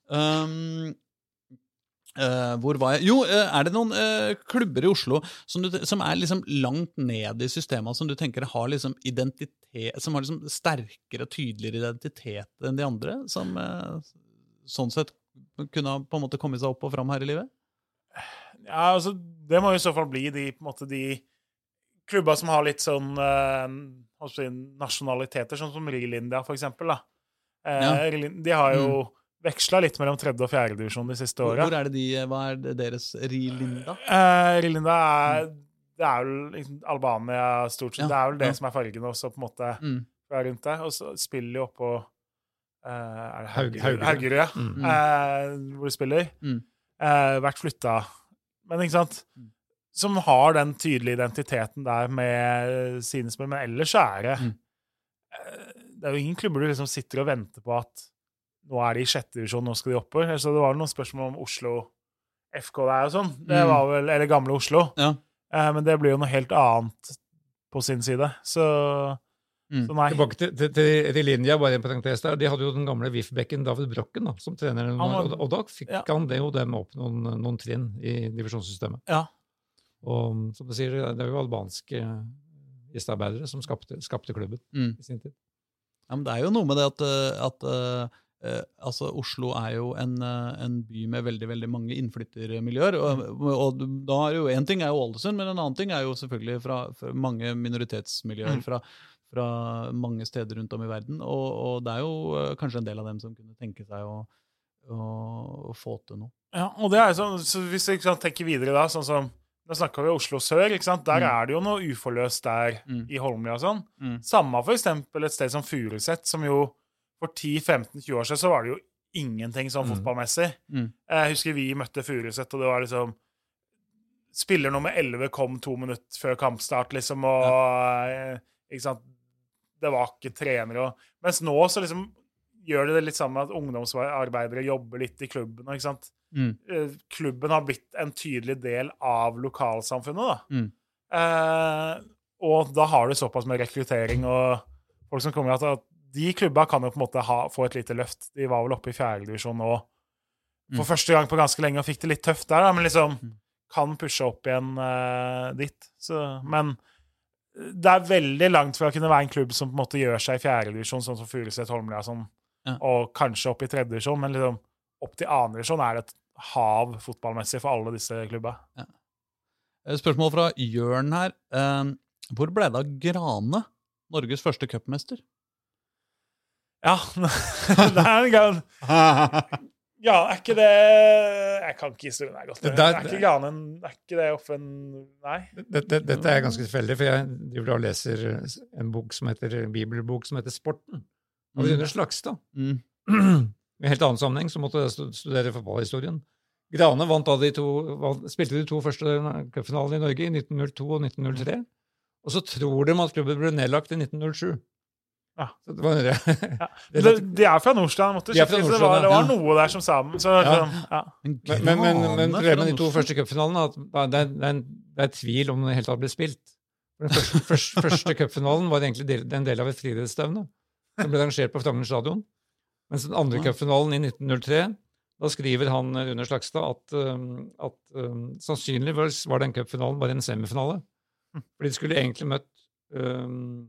Um, uh, hvor var jeg? Jo, eh, er det noen uh, klubber i Oslo som, du, som er liksom langt ned i systemet, som du tenker har liksom identitet, som har liksom sterkere og tydeligere identitet enn de andre? Som uh, sånn sett kunne ha på en måte kommet seg opp og fram her i livet? Ja, altså, det må jo i så fall bli de, på en måte, de klubba som har litt sånn eh, nasjonaliteter, sånn som Rilindia, for eksempel. Da. Eh, Ja. De har jo veksla litt mellom tredje- og fjerdedivisjon de siste åra. hvor det de, hva er det deres Rilinda? Eh, Rilinda er Det er vel liksom Albania stort sett. Ja, Det er vel det ja. som er fargen også, på en måte, Mm. rundt der. Og så spiller de oppå eh, Er det Haugerud? Ja. Mm. Eh, hvor de spiller. Mm. Eh, vært flytta. Men ikke sant? Mm. Som har den tydelige identiteten der med sine spill. Men ellers så er det Mm. eh, Det er jo ingen klubber du liksom sitter og venter på at nå er de i sjette divisjon, nå skal de oppover. Så det var noen spørsmål om Oslo FK der og sånn. Det Mm. var vel, Eller gamle Oslo. Ja. Eh, men det blir jo noe helt annet på sin side. Så, Mm. så nei. Tilbake til, til, til, til linja, bare en parentes der. De hadde jo den gamle VIF-bekken David Brokken da, som trener. var- og, og da fikk Ja. han det jo dem opp noen, noen trinn i divisjonssystemet. Ja. Og som du sier, det er jo albanske gjestearbeidere som skapte, skapte klubben Mm. i sin tid. Ja, men det er jo noe med det at, eh, at eh, eh, altså Oslo er jo en, eh, en by med veldig veldig mange innflyttermiljøer. Og, og da er jo Én ting er jo Ålesund, men en annen ting er jo selvfølgelig fra, fra mange minoritetsmiljøer Mm. fra, fra mange steder rundt om i verden. Og, og det er jo eh, kanskje en del av dem som kunne tenke seg å, å, å få til noe. Ja, og det er sånn, så Hvis vi tenker videre da, sånn som da snakka vi Oslo sør. ikke sant? Der Mm. er det jo noe uforløst der Mm. i Holmlia og sånn. Mm. Samme for eksempel et sted som Furuset, som jo for 10-15-20 år siden så var det jo ingenting sånn Mm. fotballmessig. Mm. Jeg husker vi møtte Furuset, og det var liksom Spiller nummer 11 kom to minutter før kampstart, liksom, og ja. Ikke sant? Det var ikke trenere og Mens nå så liksom gjør det det litt sammen med at ungdomsarbeidere jobber litt i klubben. Ikke sant? Mm. Eh, Klubben har blitt en tydelig del av lokalsamfunnet, da. Mm. Eh, og da har du såpass med rekruttering og folk som kommer at, at de klubba kan jo på en måte ha, få et lite løft. De var vel oppe i fjerdedivisjon nå for Mm. første gang på ganske lenge og fikk det litt tøft der, da, men liksom Mm. kan pushe opp igjen eh, dit. Så, men det er veldig langt fra å kunne være en klubb som på en måte gjør seg i fjerdedivisjon, sånn som Furuset Holmlia, sånn, Ja. og kanskje opp i tredjedivisjon, men liksom opp til annendivisjon er det et hav fotballmessig for alle disse klubba. Ja. Spørsmål fra Jørn her. Eh, Hvor ble det av Grane, Norges første cupmester? Ja, det er en gang Ja, er ikke det Jeg kan ikke historien her godt. Det Er ikke Grane Er ikke det offen Nei? Dette, dette er ganske tilfeldig, for jeg driver og leser en bok som heter, bibelbok som heter Sporten, Og det under Slagstad. Mm. I en helt annen sammenheng så måtte jeg studere fotballhistorien. Grane vant da de to, spilte de to første cupfinalene i Norge, i 1902 og 1903. Og så tror de at klubben ble nedlagt i 1907. Ja. Så det var det, De, det, de er fra Nordstrand. Måtte De er fra sjekke, det var, det var ja. noe der som sammen. Så, Ja. sånn, ja. Men, men, men, men, men problemet med de to første cupfinalene er at det er, det, er en, det er tvil om den det hele tatt ble spilt. Den første, første, første cupfinalen var egentlig del, en del av et friidrettsstevne som ble arrangert på Frogner stadion. Mens den andre cupfinalen i 1903, da skriver han eh, Rune Slagstad at, um, at um, sannsynligvis var den cupfinalen bare en semifinale. For de skulle egentlig møtt um,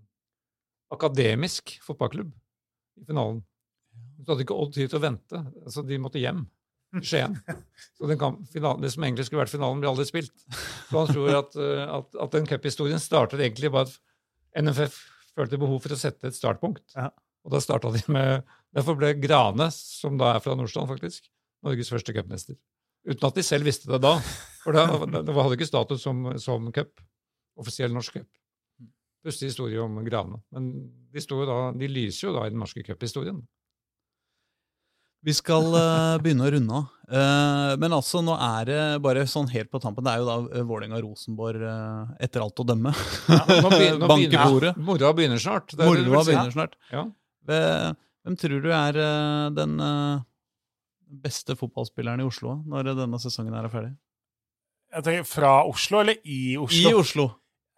akademisk fotballklubb i finalen. Så hadde ikke Odd tid til å vente, så de måtte hjem til Skien. Så den kamp, finalen, det som egentlig skulle vært finalen, ble aldri spilt. Så han tror at, uh, at, at den cuphistorien startet egentlig bare at NFF følte behov for å sette et startpunkt. Ja. Og da starta de med Derfor ble Grane, som da er fra Nordstrand, faktisk, Norges første cupmester. Uten at de selv visste det da. For det, det hadde ikke status som, som cup. Offisiell norsk cup. Pussig historie om gravene. Men de, jo da, de lyser jo da i den norske cuphistorien. Vi skal uh, begynne å runde av. Uh, men altså, nå er det bare sånn helt på tampen. Det er jo da uh, Vålerenga-Rosenborg uh, etter alt å dømme. Nå begynner, nå begynner, ja, Moroa begynner snart. Det er det Moroa si. begynner snart. Ja. Hvem tror du er eh, den eh, beste fotballspilleren i Oslo når denne sesongen er ferdig? Jeg tenker Fra Oslo, eller i Oslo? I Oslo.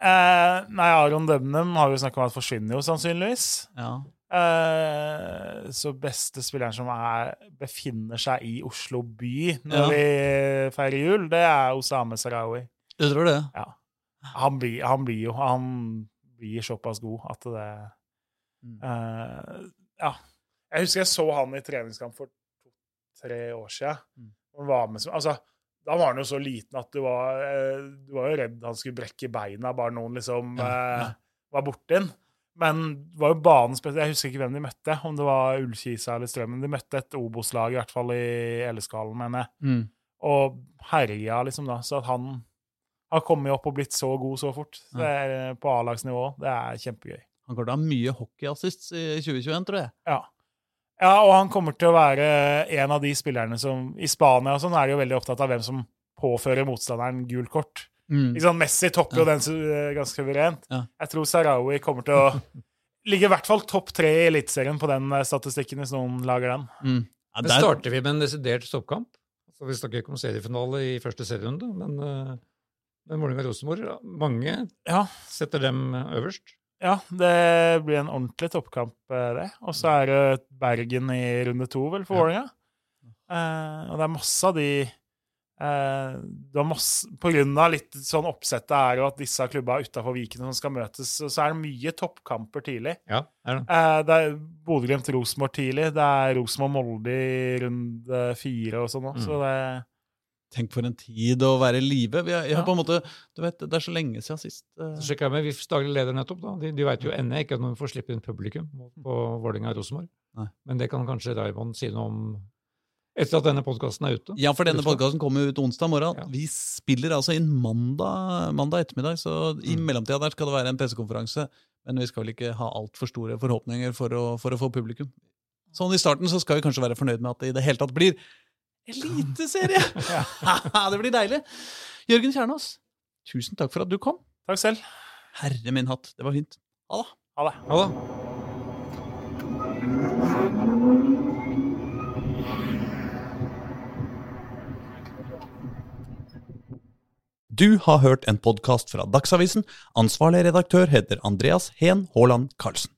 Eh, nei, Aron Debnem har vi snakka om at forsvinner jo sannsynligvis. Ja. Eh, så beste spilleren som er, befinner seg i Oslo by når Ja. vi feirer jul, det er Osame Sarawi. Du tror det? Ja. Han blir, han blir jo Han blir såpass god at det Mm. eh, Ja. Jeg husker jeg så han i treningskamp for to-tre år siden. Mm. Han var med som, altså, da var han jo så liten at du var, eh, du var jo redd han skulle brekke beina bare noen liksom Ja, eh, ja. var borti den. Men det var jo banen spesielt. Jeg husker ikke hvem de møtte, om det var Ullkisa eller Strømmen. De møtte et Obos-lag, i hvert fall i LSK-hallen, mener jeg. Mm. Og herja, liksom, da. Så at han har kommet opp og blitt så god så fort det er, eh, på A-lagsnivå, det er kjempegøy. Han kommer til å ha mye hockeyassists i 2021, tror jeg. Ja. Ja, og han kommer til å være en av de spillerne som I Spania og sånn er de jo veldig opptatt av hvem som påfører motstanderen gul kort. Mm. Ikke sant? Messi topper jo den eh, ganske suverent. Ja. Jeg tror Sarawi kommer til å ligge i hvert fall topp tre i Eliteserien på den eh, statistikken, hvis noen lager den. Mm. Ja, der- starter vi med en desidert stoppkamp? Så Vi snakker ikke om seriefinale i første serierunde, men, uh, men Vålerenga-Rosenborg Mange Ja, setter dem øverst. Ja det blir en ordentlig toppkamp, eh, det. Og så er det Bergen i runde to, vel, for Ja. Eh, og det er masse av de eh, det masse, På grunn av litt sånn oppsettet er jo at disse klubba utafor Viken som skal møtes, så så er det mye toppkamper tidlig. Ja, er det. Eh, det er Bodø-Glimt-Rosenborg tidlig. Det er Rosenborg-Molde i runde fire og sånn òg. Mm. Så det Tenk for en tid å være i live. Jeg har på en måte, du vet, Det er så lenge siden sist. Uh... Så sjekka jeg med VIFs daglig leder nettopp. da. De, de veit jo ennå ikke at vi får slippe inn publikum på Vålerenga-Rosenborg. Men det kan kanskje Raymond si noe om Etter at denne podkasten er ute. Ja, for denne podkasten kommer ut onsdag morgen. Ja. Vi spiller altså inn mandag, mandag ettermiddag, så i Mm. mellomtida der skal det være en pressekonferanse. Men vi skal vel ikke ha altfor store forhåpninger for å, for å få publikum. Sånn i starten så skal vi kanskje være fornøyd med at det i det hele tatt blir eliteserie! det blir deilig. Jørgen Kjernås, tusen takk for at du kom. Takk selv. Herre min hatt, det var fint. Ha det. Ha det. Ha det. Du har hørt en podkast fra Dagsavisen. Ansvarlig redaktør heter Andreas Heen Haaland Karlsen.